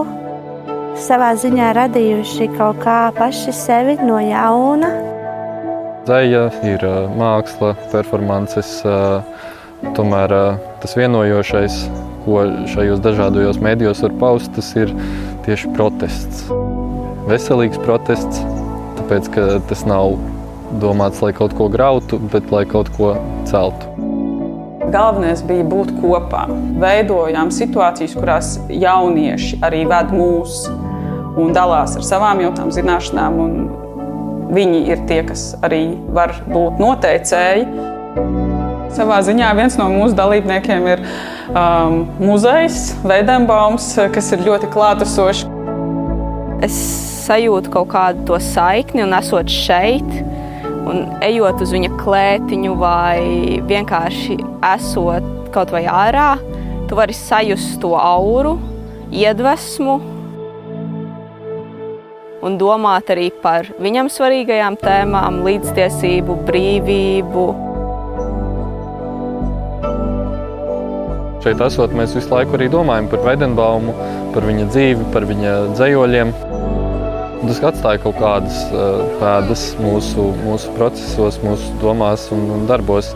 [SPEAKER 10] savā ziņā radījuši kaut kā paši sevi no jauna.
[SPEAKER 3] Dzēja ir uh, māksla, performances, uh, tomēr uh, tas vienojošais, ko šajos dažādajos mēdījos var paust, tas ir tieši protests. Veselīgs protests, tāpēc ka tas nav domāts, lai kaut ko grautu, bet lai kaut ko celtu.
[SPEAKER 14] galvenais bija būt kopā. Veidojām situācijas, kurās jaunieši arī ved mūs un dalās ar savām jautām, zināšanām. Viņi ir tie, kas arī var būt noteicēji. Savā ziņā viens no mūsu dalībniekiem ir um, muzejs Veidenbaums, kas ir ļoti klātesošs.
[SPEAKER 15] Es sajūtu kaut kādu to saikni un esot šeit. Un ejot uz viņa klētiņu, vai vienkārši esot kaut vai ārā, tu vari sajust to auru, iedvesmu un domāt arī par viņam svarīgajām tēmām, līdztiesību, brīvību.
[SPEAKER 16] Šeit esot, mēs visu laiku arī domājam par Veidenbaumu, par viņa dzīvi, par viņa dzējoļiem. Tas atstāja kaut kādas pēdas mūsu, mūsu procesos, mūsu domās un, un darbos.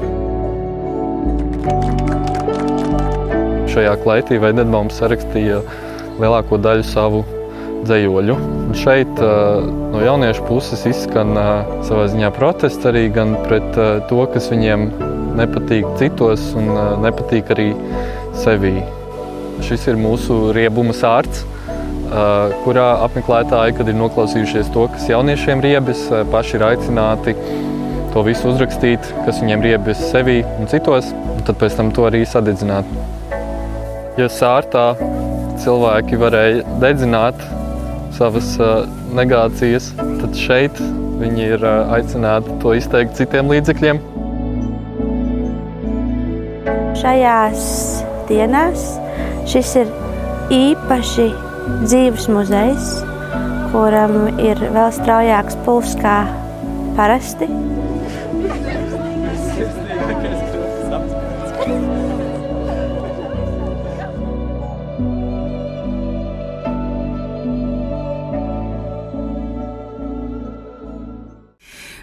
[SPEAKER 16] Šajā klētī Veidenbaums sarakstīja lielāko daļu savu dzējoļu. Un šeit no jauniešu puses izskan savā ziņā protests arī gan pret to, kas viņiem nepatīk citos un nepatīk arī sevī. Šis ir mūsu riebuma sārts kurā apmeklētāji, kad ir noklausījušies to, kas jauniešiem riebjas, paši ir aicināti to visu uzrakstīt, kas viņiem riebjas sevī un citos, un tad pēc tam to arī sadedzināt. Ja sārtā cilvēki varēja dedzināt savas negācijas, tad šeit viņi ir aicināti to izteikt citiem līdzekļiem.
[SPEAKER 10] Šajās dienās šis ir īpaši dzīves muzejs, kuram ir vēl straujāks pulss kā parasti.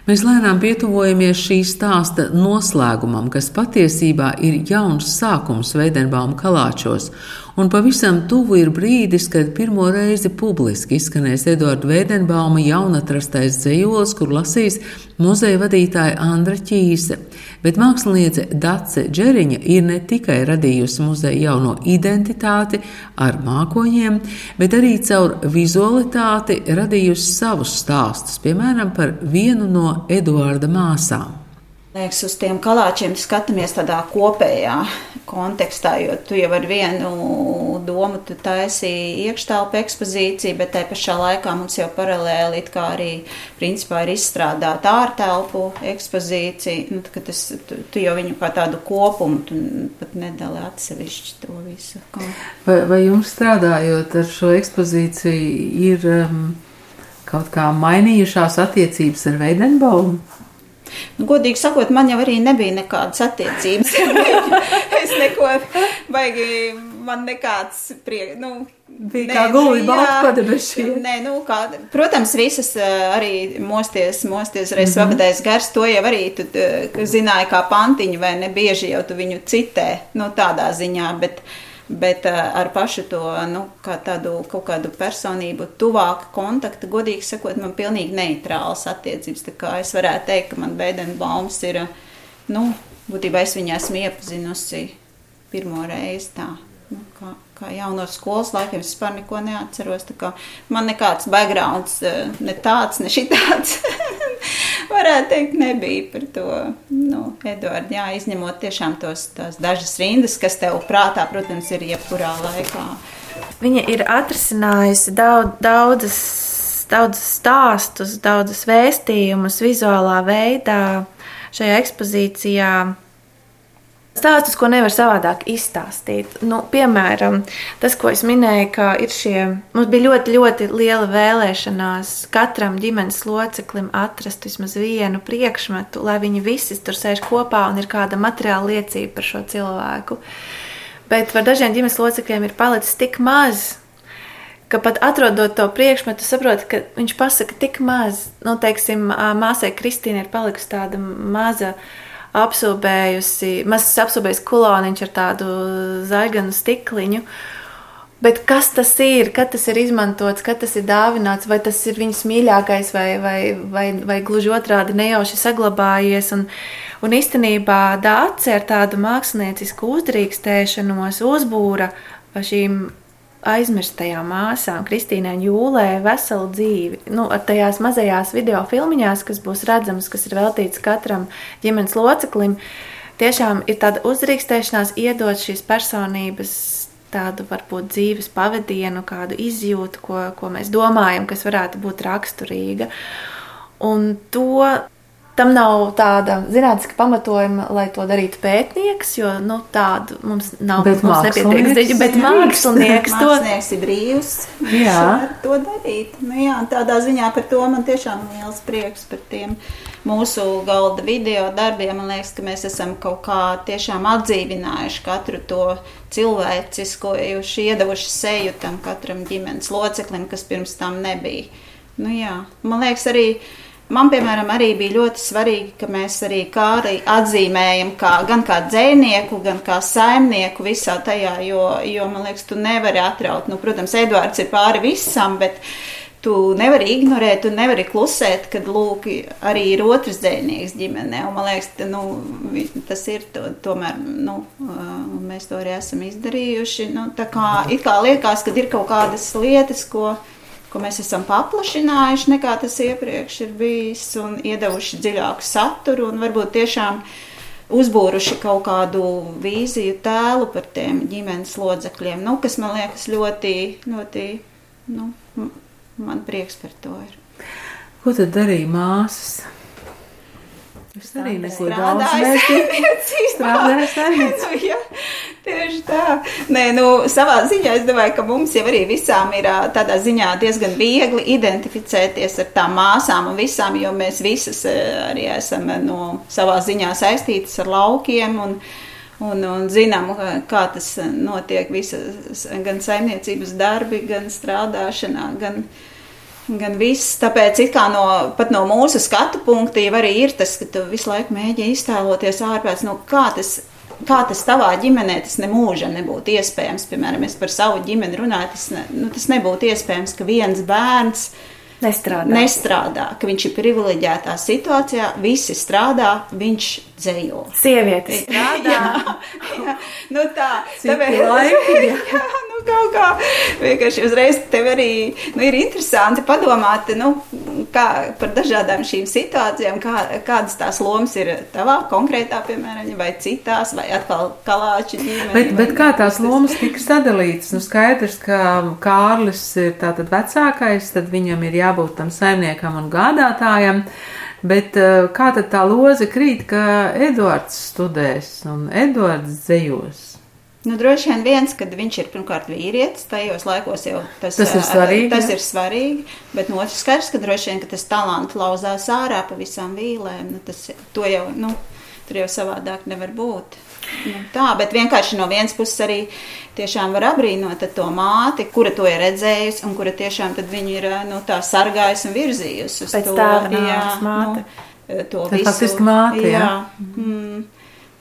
[SPEAKER 1] Mēs lēnām pietuvojamies šī stāsta noslēgumam, kas patiesībā ir jauns sākums Veidenbauma kalāčos, un pavisam tuvu ir brīdis, kad pirmo reizi publiski izskanēs Eduarda Veidenbauma jaunatrastais dzējols, kur lasīs muzeja vadītāja Andra Ķīse. Bet māksliniece Dace Džeriņa ir ne tikai radījusi muzeja jauno identitāti ar mākoņiem, bet arī caur vizualitāti radījusi savus stāstus, piemēram, par vienu no Eduarda māsām.
[SPEAKER 17] Liekas, uz tiem kalāčiem skatāmies tādā kopējā kontekstā, jo tu jau ar vienu domu taisīji iekštelpu ekspozīciju, bet tajā pašā laikā mums jau paralēli arī principā ir izstrādāta ārtelpu ekspozīcija. Nu, tas, tu, tu jau viņu kā tādu kopumu, tu pat nedali atsevišķi to visu.
[SPEAKER 1] Vai, vai jums strādājot ar šo ekspozīciju ir um, kaut kā mainījušās attiecības ar Veidenbaumu?
[SPEAKER 17] Nu, godīgi sakot, man jau arī nebija nekādas attiecības. es neko baigi, man nekāds prieks. Nu,
[SPEAKER 1] Bija nē, kā padebešie.
[SPEAKER 17] Nē, nu, kā, protams, visas arī mosties, mosties reiz mm -hmm. pavadējis gars, to jau arī tu zināji kā pantiņu, vai ne bieži jau tu viņu citē, nu, tādā ziņā, bet, uh, Bet uh, ar pašu to nu, kā tādu kaut kādu personību, tuvāku kontaktu, godīgi sakot, man pilnīgi neitrāls attiecības. Es varētu teikt, ka man Bēdenbaums ir, nu, būtībā es viņu esmu iepazinusi pirmo reizi tā. Nu, kā, kā jau no skolas laikiem es vispār neko neatceros. Man nekāds backgrounds, ne tāds, ne šitāds. varētu teikt, nebija par to. Nu, Edvards, jā, izņemot tiešām tos, tās dažas rindas, kas tev prātā, protams, ir jebkurā laikā.
[SPEAKER 5] Viņa ir atrisinājusi daudz, daudzas, daudzas stāstus, daudzas vēstījumus vizuālā veidā šajā ekspozīcijā Stāstus, ko nevar savādāk izstāstīt. Nu, piemēram, tas, ko es minēju, ka ir šie, mums bija ļoti, ļoti liela vēlēšanās katram ģimenes loceklim atrast vismaz vienu priekšmetu, lai viņi visi tur sēž kopā un ir kāda materiāla liecība par šo cilvēku. Bet par dažiem ģimenes locekļiem ir palicis tik maz, pat atrodot to priekšmetu, saproti, ka viņš pasaka tik maz. Nu, teiksim, māsai Kristīna ir palikusi tāda maza apsūbējusi, mazs apsūbējis kuloniņš ar tādu zaļganu stikliņu. Bet kas tas ir? Kad tas ir izmantots, kad tas ir dāvināts, vai tas ir viņas mīļākais, vai, vai, vai, vai gluži otrādi nejauši saglabājies. Un, un īstenībā Dārts ar tādu māksliniecisku uzdrīkstēšanos uzbūra šīm aizmirstajām māsām, Kristīnai Jūlē, veselu dzīvi. Nu, ar tajās mazajās video filmiņās, kas būs redzamas, kas ir veltīts katram ģimenes loceklim, tiešām ir tāda uzdrīkstēšanās iedot šīs personības tādu varbūt dzīves pavadienu, kādu izjūtu, ko, ko mēs domājam, kas varētu būt raksturīga. Un to Tam nav tāda zinātniska pamatojuma, lai to darītu pētnieks, jo nu, tādu mums nav.
[SPEAKER 4] Bet
[SPEAKER 5] mums nepietiek ziņa, bet mākslinieks to
[SPEAKER 17] mākslinieks ir brīvs.
[SPEAKER 5] Jā.
[SPEAKER 17] to darīt. Nu, jā, tādā ziņā par to man tiešām liels prieks par tiem mūsu galda video darbiem. Man liekas, ka mēs esam kaut kā tiešām atdzīvinājuši katru to cilvēcisko, iedavuši seju tam katram ģimenes loceklim, kas pirms tam nebija. Nu, jā. man liekas, arī Man, piemēram, arī bija ļoti svarīgi, ka mēs arī Kāri atzīmējam kā, gan kā dzēnieku, gan kā saimnieku visā tajā, jo, jo man liekas, tu nevari atraut. Nu, protams, Eduards ir pāri visam, bet tu nevari ignorēt, tu nevari klusēt, kad lūk, arī ir otrs dzēnieks ģimenē. Un, man liekas, ta, nu, tas ir to, tomēr, nu, mēs to arī esam izdarījuši. Nu, tā kā, it kā liekas, ka ir kaut kādas lietas, ko ko mēs esam paplašinājuši nekā tas iepriekš ir bijis, un iedevuši dziļāku saturu, un varbūt tiešām uzbūruši kaut kādu vīziju, tēlu par tiem ģimenes locekļiem, nu, kas man liekas ļoti, ļoti, nu, man prieks par to ir.
[SPEAKER 4] Ko tad darīja māsas? Es arī neko daudz
[SPEAKER 17] Strādāju
[SPEAKER 4] neesmu
[SPEAKER 17] Nu, tieši tā. Nē, nu, savā ziņā es domāju, ka mums jau arī visām ir tādā ziņā diezgan viegli identificēties ar tām māsām un visām, jo mēs visas arī esam no savā ziņā saistītas ar laukiem un, un, un zinām, kā tas notiek visas, gan saimniecības darbi, gan strādāšanā, gan Gan viss, tāpēc no, pat no mūsu skatu punkta jau arī ir tas, ka tu visu laiku mēģini iztēloties ārpēc, no kā tas, kā tas tavā ģimenē tas nemūžam nebūtu iespējams. Piemēram, es par savu ģimeni runāju, tas, ne, nu, tas nebūtu iespējams, ka viens bērns
[SPEAKER 5] nestrādā.
[SPEAKER 17] nestrādā, ka viņš ir privileģētā situācijā, visi strādā, viņš dzējo.
[SPEAKER 5] Sievietes
[SPEAKER 17] strādā. jā, jā, nu tā,
[SPEAKER 5] Citi laiki, jā.
[SPEAKER 17] jā, nu kaut kā vienkārši uzreiz tev arī nu, ir interesanti padomāt nu, kā, par dažādām šīm situācijām, kā, kādas tās lomas ir tavā konkrētā, piemēram, vai citās, vai atkal kalāču ģimene.
[SPEAKER 4] Bet, bet kā tās lomas tika sadalītas? Nu, skaidrs, ka Kārlis ir tātad vecākais, tad viņam ir jābūt tam saimniekam un gādātājam. Bet eh, kā tad tā loza krīt, ka Eduards studēs un Eduards dzējos?
[SPEAKER 17] Nu, droši vien viens, kad viņš ir pirmkārt vīrietis, tajos laikos jau tas,
[SPEAKER 4] Tas ir
[SPEAKER 17] ā,
[SPEAKER 4] svarīgi,
[SPEAKER 17] Tas
[SPEAKER 4] jā.
[SPEAKER 17] ir svarīgi, bet no otras skaidrs, ka droši vien ka tas talants lauzās ārā pa visām vīlēm. Nu, tas, to jau, nu, tur jau savādāk nevar būt. Nu, tā, bet vienkārši no vienas puses arī tiešām var apbrīnot tad to māti, kura to ir redzējusi un kura tiešām viņu ir ā, nu, tā sargājusi un virzījusi uz
[SPEAKER 5] Pēc
[SPEAKER 17] to.
[SPEAKER 5] tēva nāves māte.
[SPEAKER 17] Nu, to
[SPEAKER 4] Tā
[SPEAKER 17] visu.
[SPEAKER 4] faktiski māte, jā.
[SPEAKER 17] jā. Mm.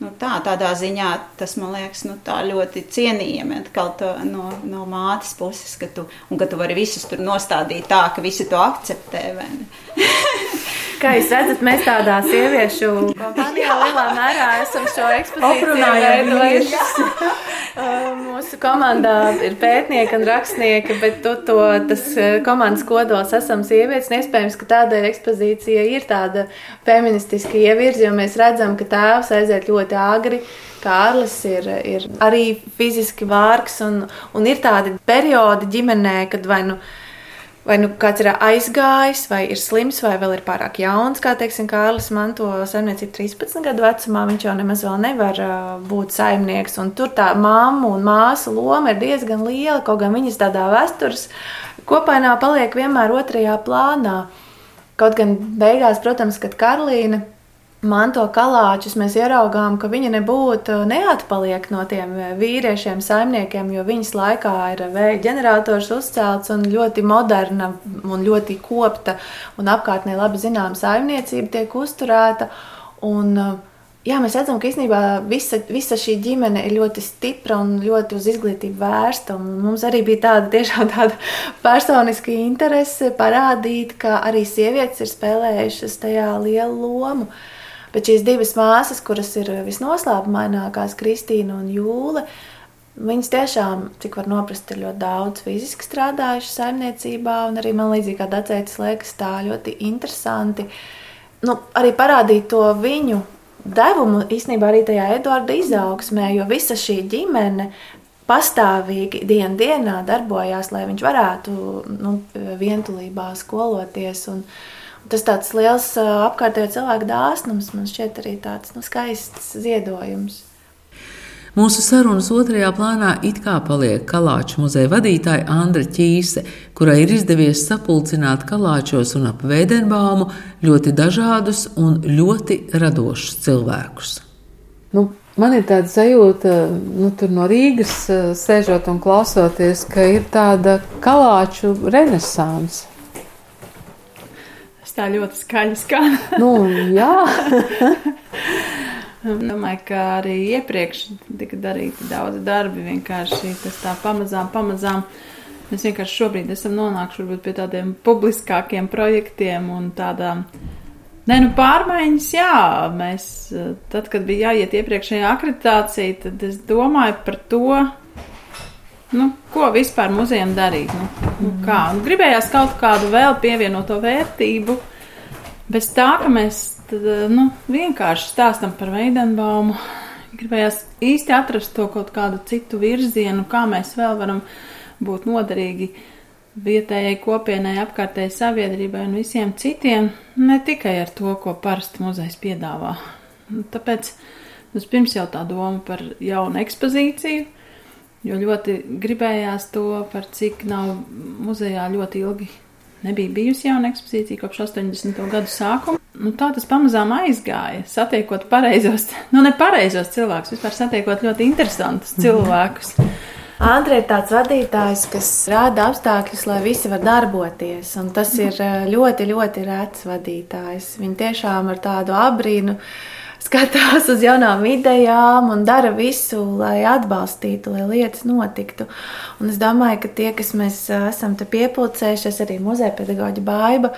[SPEAKER 17] Nu, tā, tādā ziņā tas man liekas nu, tā ļoti cienījami to, no, no mātes puses, ka tu, un ka tu vari visus tur nostādīt tā, ka visi to akceptē.
[SPEAKER 5] Kā jūs redzat, mēs tādā sieviešu kompānijā lielā mērā esam šo ekspozīciju veidojuši. Uh, Mūsu komandā ir pētnieki un rakstnieki, bet tu to, tas uh, komandas kodols esam sievietes. Iespējams, ka tādēļ ekspozīcija ir tāda feministiska ievirza, jo mēs redzam, ka tēvs aiziet ļoti agri. Kārlis ir, ir arī fiziski vārgs, un, un ir tādi periodi ģimenē, kad vai nu Vai nu kāds ir aizgājis, vai ir slims, vai vēl ir pārāk jauns, kā teiksim, Kārlis manto saimniecību 13 gadu vecumā. Viņš jau nemaz vēl nevar uh, būt saimnieks. Un tur tā mamma un māsa loma ir diezgan liela, kaut gan viņas tādā vēstures kopainā paliek vienmēr otrajā plānā. Kaut gan beigās, protams, kad Karolīna manto kalāčus, mēs ieraugām, ka viņa nebūtu neatpaliek no tiem vīriešiem, saimniekiem, jo viņas laikā ir vēja ģenerators uzcelts un ļoti moderna un ļoti kopta un apkārtnē labi zināma saimniecība tiek uzturēta. Un, jā, mēs redzam, ka īstenībā visa, visa šī ģimene ir ļoti stipra un ļoti uz izglītību vērsta. Mums arī bija tāda tiešām tāda personiska interese parādīt, ka arī sievietes ir spēlējušas tajā lielu lomu. Bet šīs divas māsas, kuras ir visnoslēpumainākās, Kristīna un Jūle, Viņas tiešām, cik var noprast, ir ļoti daudz fiziski strādājušas saimniecībā, un arī man līdzīgi kā Dacētas liekas, tā ļoti interesanti. Nu, arī parādīt to viņu devumu īstenībā arī tajā Eduarda izaugsmē, jo visa šī ģimene pastāvīgi dienas dienā darbojās, lai viņš varētu nu, vientulībā skoloties. Un, tas tāds liels apkārtējo cilvēku dāsnums man šķiet arī tāds nu, skaists ziedojums.
[SPEAKER 18] Mūsu sarunas otrajā plānā it kā paliek Kalāču muzeja vadītāja Andra Čīse, kurai ir izdevies sapulcināt Kalāčos un ap Vēdenbaumu ļoti dažādus un ļoti radošus cilvēkus.
[SPEAKER 1] Nu, man ir tāda sajūta, nu, no Rīgas sēžot un klausoties, ka ir tāda kalāču renesanse.
[SPEAKER 19] Tas tā ļoti skaļi skan.
[SPEAKER 1] nu, jā.
[SPEAKER 19] Domāju, ka arī iepriekš tika darīti daudz darbi. Vienkārši tas tā pamazām, pamazām. Mēs vienkārši šobrīd esam nonākuši pie tādiem publiskākiem projektiem un tādām. Nē, nu pārmaiņas, jā, mēs, tad, kad bija jāiet iepriekšējā akreditācija, tad es domāju par to, nu, ko vispār muzejam darīt. Nu, nu, kā? Nu, gribējās kaut kādu vēl pievienoto vērtību, bez tā, ka mēs tad nu, vienkārši stāstam par Veidenbaumu. Gribējās īsti atrast to kaut kādu citu virzienu, kā mēs vēl varam būt noderīgi vietējai kopienai, apkārtējai sabiedrībai un visiem citiem, ne tikai ar to, ko parasti muzejs piedāvā. Tāpēc vispirms jau tā doma par jaunu ekspozīciju, jo ļoti gribējās to, par cik nav muzejā ļoti ilgi nebija bijusi jauna ekspozīcija kopš 80. gadu sākuma. Nu, tā tas pamazām aizgāja. Satiekot pareizos, nu ne pareizos cilvēkus, vispār satiekot ļoti interesantus mhm. cilvēkus.
[SPEAKER 5] Andrei ir tāds vadītājs, kas rada apstākļus, lai visi var darboties. Un tas ir eh, ļoti, ļoti rēts vadītājs. Viņi tiešām ar tādu abrīnu skatās uz jaunām idejām un dara visu, lai atbalstītu, lai lietas notiktu. Un es domāju, ka tie, kas mēs esam te piepildījušies, arī muzeja pedagoģa baiva,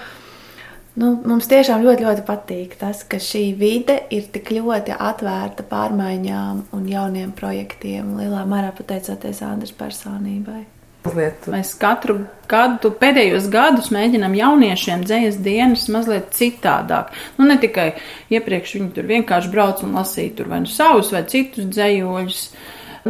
[SPEAKER 5] Nu, mums tiešām ļoti, ļoti patīk tas, ka šī vide ir tik ļoti atvērta pārmaiņām un jauniem projektiem. Lielā mērā pateicoties Andras personībai.
[SPEAKER 19] Mazliet. Mēs katru gadu, pēdējos gadus mēģinām jauniešiem dzējas dienas mazliet citādāk. Nu, ne tikai iepriekš viņi tur vienkārši brauc un lasīja tur vai nu savus vai citus dzējoļus,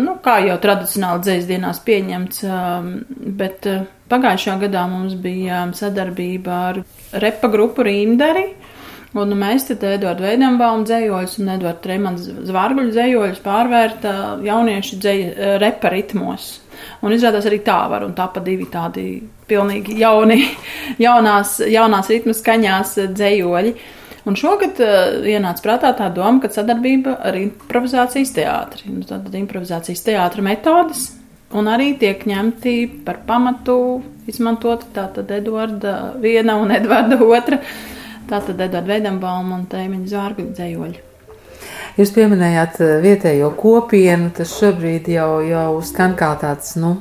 [SPEAKER 19] nu, kā jau tradicionāli dzējas dienās pieņemts, um, bet uh, pagājušajā gadā mums bija um, sadarbība ar repa grupu Rīmdari. Un mēs te Edvardu Veidembaumu dzējoļus un Edvardu Tremans Zvārguļu dzējoļus pārvērta jauniešu dzēja eh, repa ritmos. Un izrādās arī tā var, un tā pa divi tādi pilnīgi jauni, jaunās, jaunās ritmu skaņās dzējoļi. Un šogad uh, ienāca prātā tā doma, ka sadarbība ar improvizācijas teātri. Nu, tad improvizācijas teātra metodas, un arī tiek ņemti par pamatu izmantot tātad Eduarda viena un Eduarda otra, tātad Eduarda Veidembauma un Tēmiņa Zārgu dzējoļi.
[SPEAKER 1] Jūs pieminējāt eh, vietējo kopienu, tas šobrīd jau, jau skan kā tāds, nu,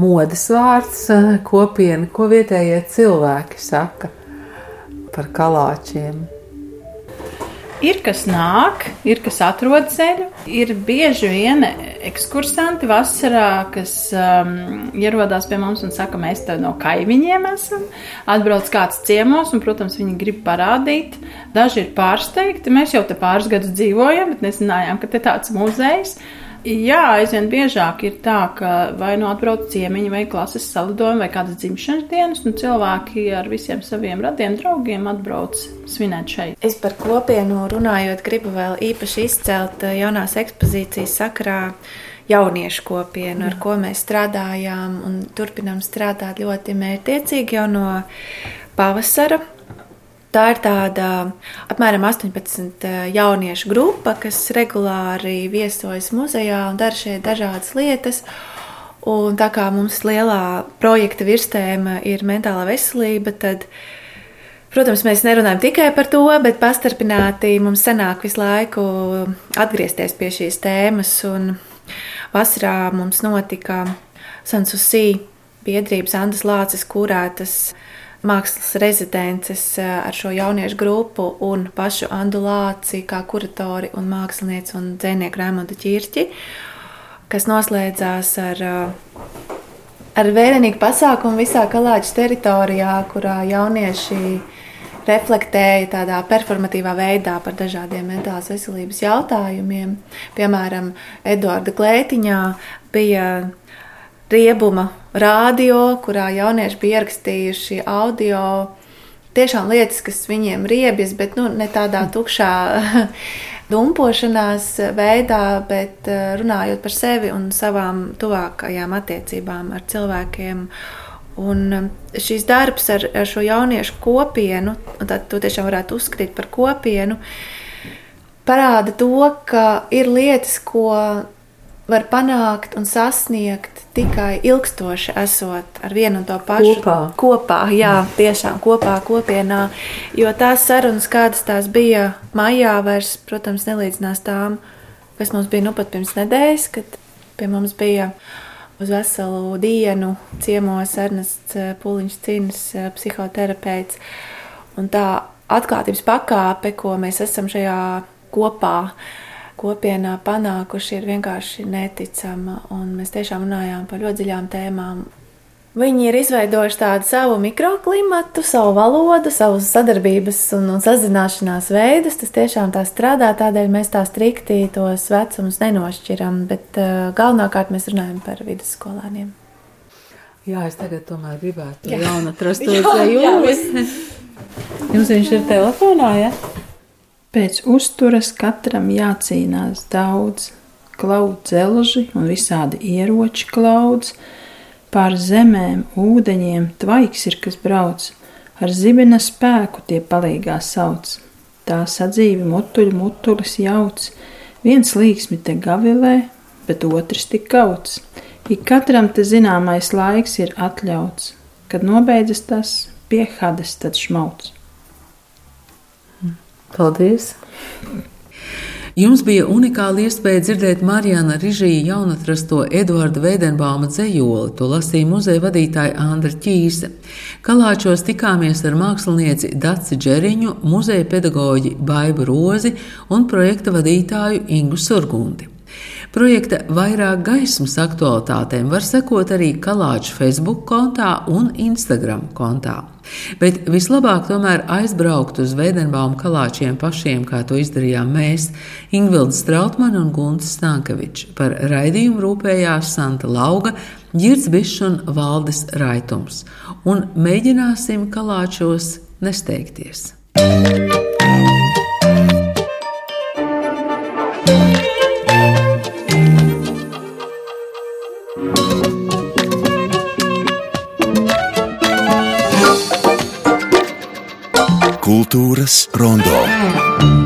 [SPEAKER 1] modes vārds eh, kopiena, ko vietējie cilvēki saka par kalāčiem.
[SPEAKER 19] Ir kas nāk, ir kas atrod ceļu. Ir bieži vien ekskursanti vasarā, kas um, ierodās pie mums un saka, mēs te no kaimiņiem esam. Atbrauc kāds ciemos, un, protams, viņi grib parādīt. Daži ir pārsteigti. Mēs jau te pāris gadus dzīvojam, bet nezinājām, ka te tāds muzejs ir. Jā, aizvien biežāk ir tā, ka vai nu atbrauc ciemiņi, vai klases salidojumi, vai kādas dzimšanas dienas, un cilvēki ar visiem saviem radiem draugiem atbrauc svinēt šeit.
[SPEAKER 5] Es par kopienu runājot, gribu vēl īpaši izcelt eh, jaunās ekspozīcijas sakrā jauniešu kopienu, ar ko mēs strādājām un turpinām strādāt ļoti mērķiecīgi jau no pavasara Tā ir tāda apmēram 18 eh, jauniešu grupa, kas regulāri viesojas muzejā un dara šeit dažādas lietas. Un tā kā mums lielā projekta virstēma ir mentālā veselība, tad Protams, mēs nerunājam tikai par to, bet pastarpināti mums sanāk visu laiku atgriezties pie šīs tēmas. Un vasarā mums notika Sansusī biedrības Andas Lācis kurētas mākslas rezidences ar šo jauniešu grupu un pašu Andu Lāci kā kuratori un mākslinieci un dzēnieku Raimondu Ķirķi, kas noslēdzās ar ar vērienīgu pasākumu visā Kalāģa teritorijā, kurā jaunieši reflektēja tādā performatīvā veidā par dažādiem mentālās veselības jautājumiem. Piemēram, Eduarda Klētiņā bija riebuma radio, kurā jaunieši bija ierakstījuši audio. Tiešām lietas, kas viņiem riebjas, bet nu, ne tādā tukšā dumpošanās veidā, bet runājot par sevi un savām tuvākajām attiecībām ar cilvēkiem. Un um, šis darbs ar, ar šo jauniešu kopienu, tad to tiešām varētu uzskatīt par kopienu, parāda to, ka ir lietas, ko var panākt un sasniegt tikai ilgstoši esot ar vienu un to pašu
[SPEAKER 20] kopā.
[SPEAKER 5] kopā jā, tiešām kopā, kopienā. Jo tās sarunas, kādas tās bija maijā, vairs, protams, nelīdzinās tām, kas mums bija nu pat pirms nedēļas, kad pie mums bija uz veselu dienu ciemos Ernests eh, Pūliņš Cins, eh, psihoterapeits. Un tā atklātības pakāpe, ko mēs esam šajā kopā kopienā panākuši, ir vienkārši neticama. Un mēs tiešām runājām par ļoti dziļām tēmām. Viņi ir izveidojuši tādu savu mikroklimatu, savu valodu, savus sadarbības un, un sazināšanās veidus. Tas tiešām tā strādā, tādēļ mēs tā strikti tos vecumus nenošķiram. Bet uh, galvenokārt mēs runājam par vidusskolāniem.
[SPEAKER 20] Jā, es tagad tomēr gribētu
[SPEAKER 5] Jā.
[SPEAKER 20] jaunu atrast to
[SPEAKER 5] Jā, jā,
[SPEAKER 20] dzīvības. Jums viņš ir telefonā, ja?
[SPEAKER 21] Pēc uzturas katram jācīnās daudz, klaudu dzelži un visādi ieroči klauds. Pār zemēm, ūdeņiem tvaiks ir, kas brauc, ar zibena spēku tie palīgā sauc. Tā sadzīvi mutuļu mutulis jauc, viens līksmi te gavilē, bet otrs tik kauts. Ik katram te zināmais laiks ir atļauts, kad nobeidzas tas pie hades tad šmauts.
[SPEAKER 20] Paldies!
[SPEAKER 1] Jums bija unikāla iespēja dzirdēt Marijāna Rižija jaunatrasto Eduarda Veidenbauma dzējoli, to lasīja muzeja vadītāja Andra Ķīse. Kalāčos tikāmies ar mākslinieci Daci Džeriņu, muzeja pedagoģi Baibu Rozi un projekta vadītāju Ingu Surgundi. Projekta vairāk gaismas aktualitātēm var sekot arī Kalāča Facebook kontā un Instagram kontā. Bet vislabāk tomēr aizbraukt uz Veidenbauma kalāčiem pašiem, kā to izdarījām mēs, Ingvilds Strautmane un Gunts Stankevičs. Par raidījumu rūpējās Santa Lauga, Girds Bišs un Valdis Raitums. Un mēģināsim kalāčos nesteigties.
[SPEAKER 2] Kultūras rondo.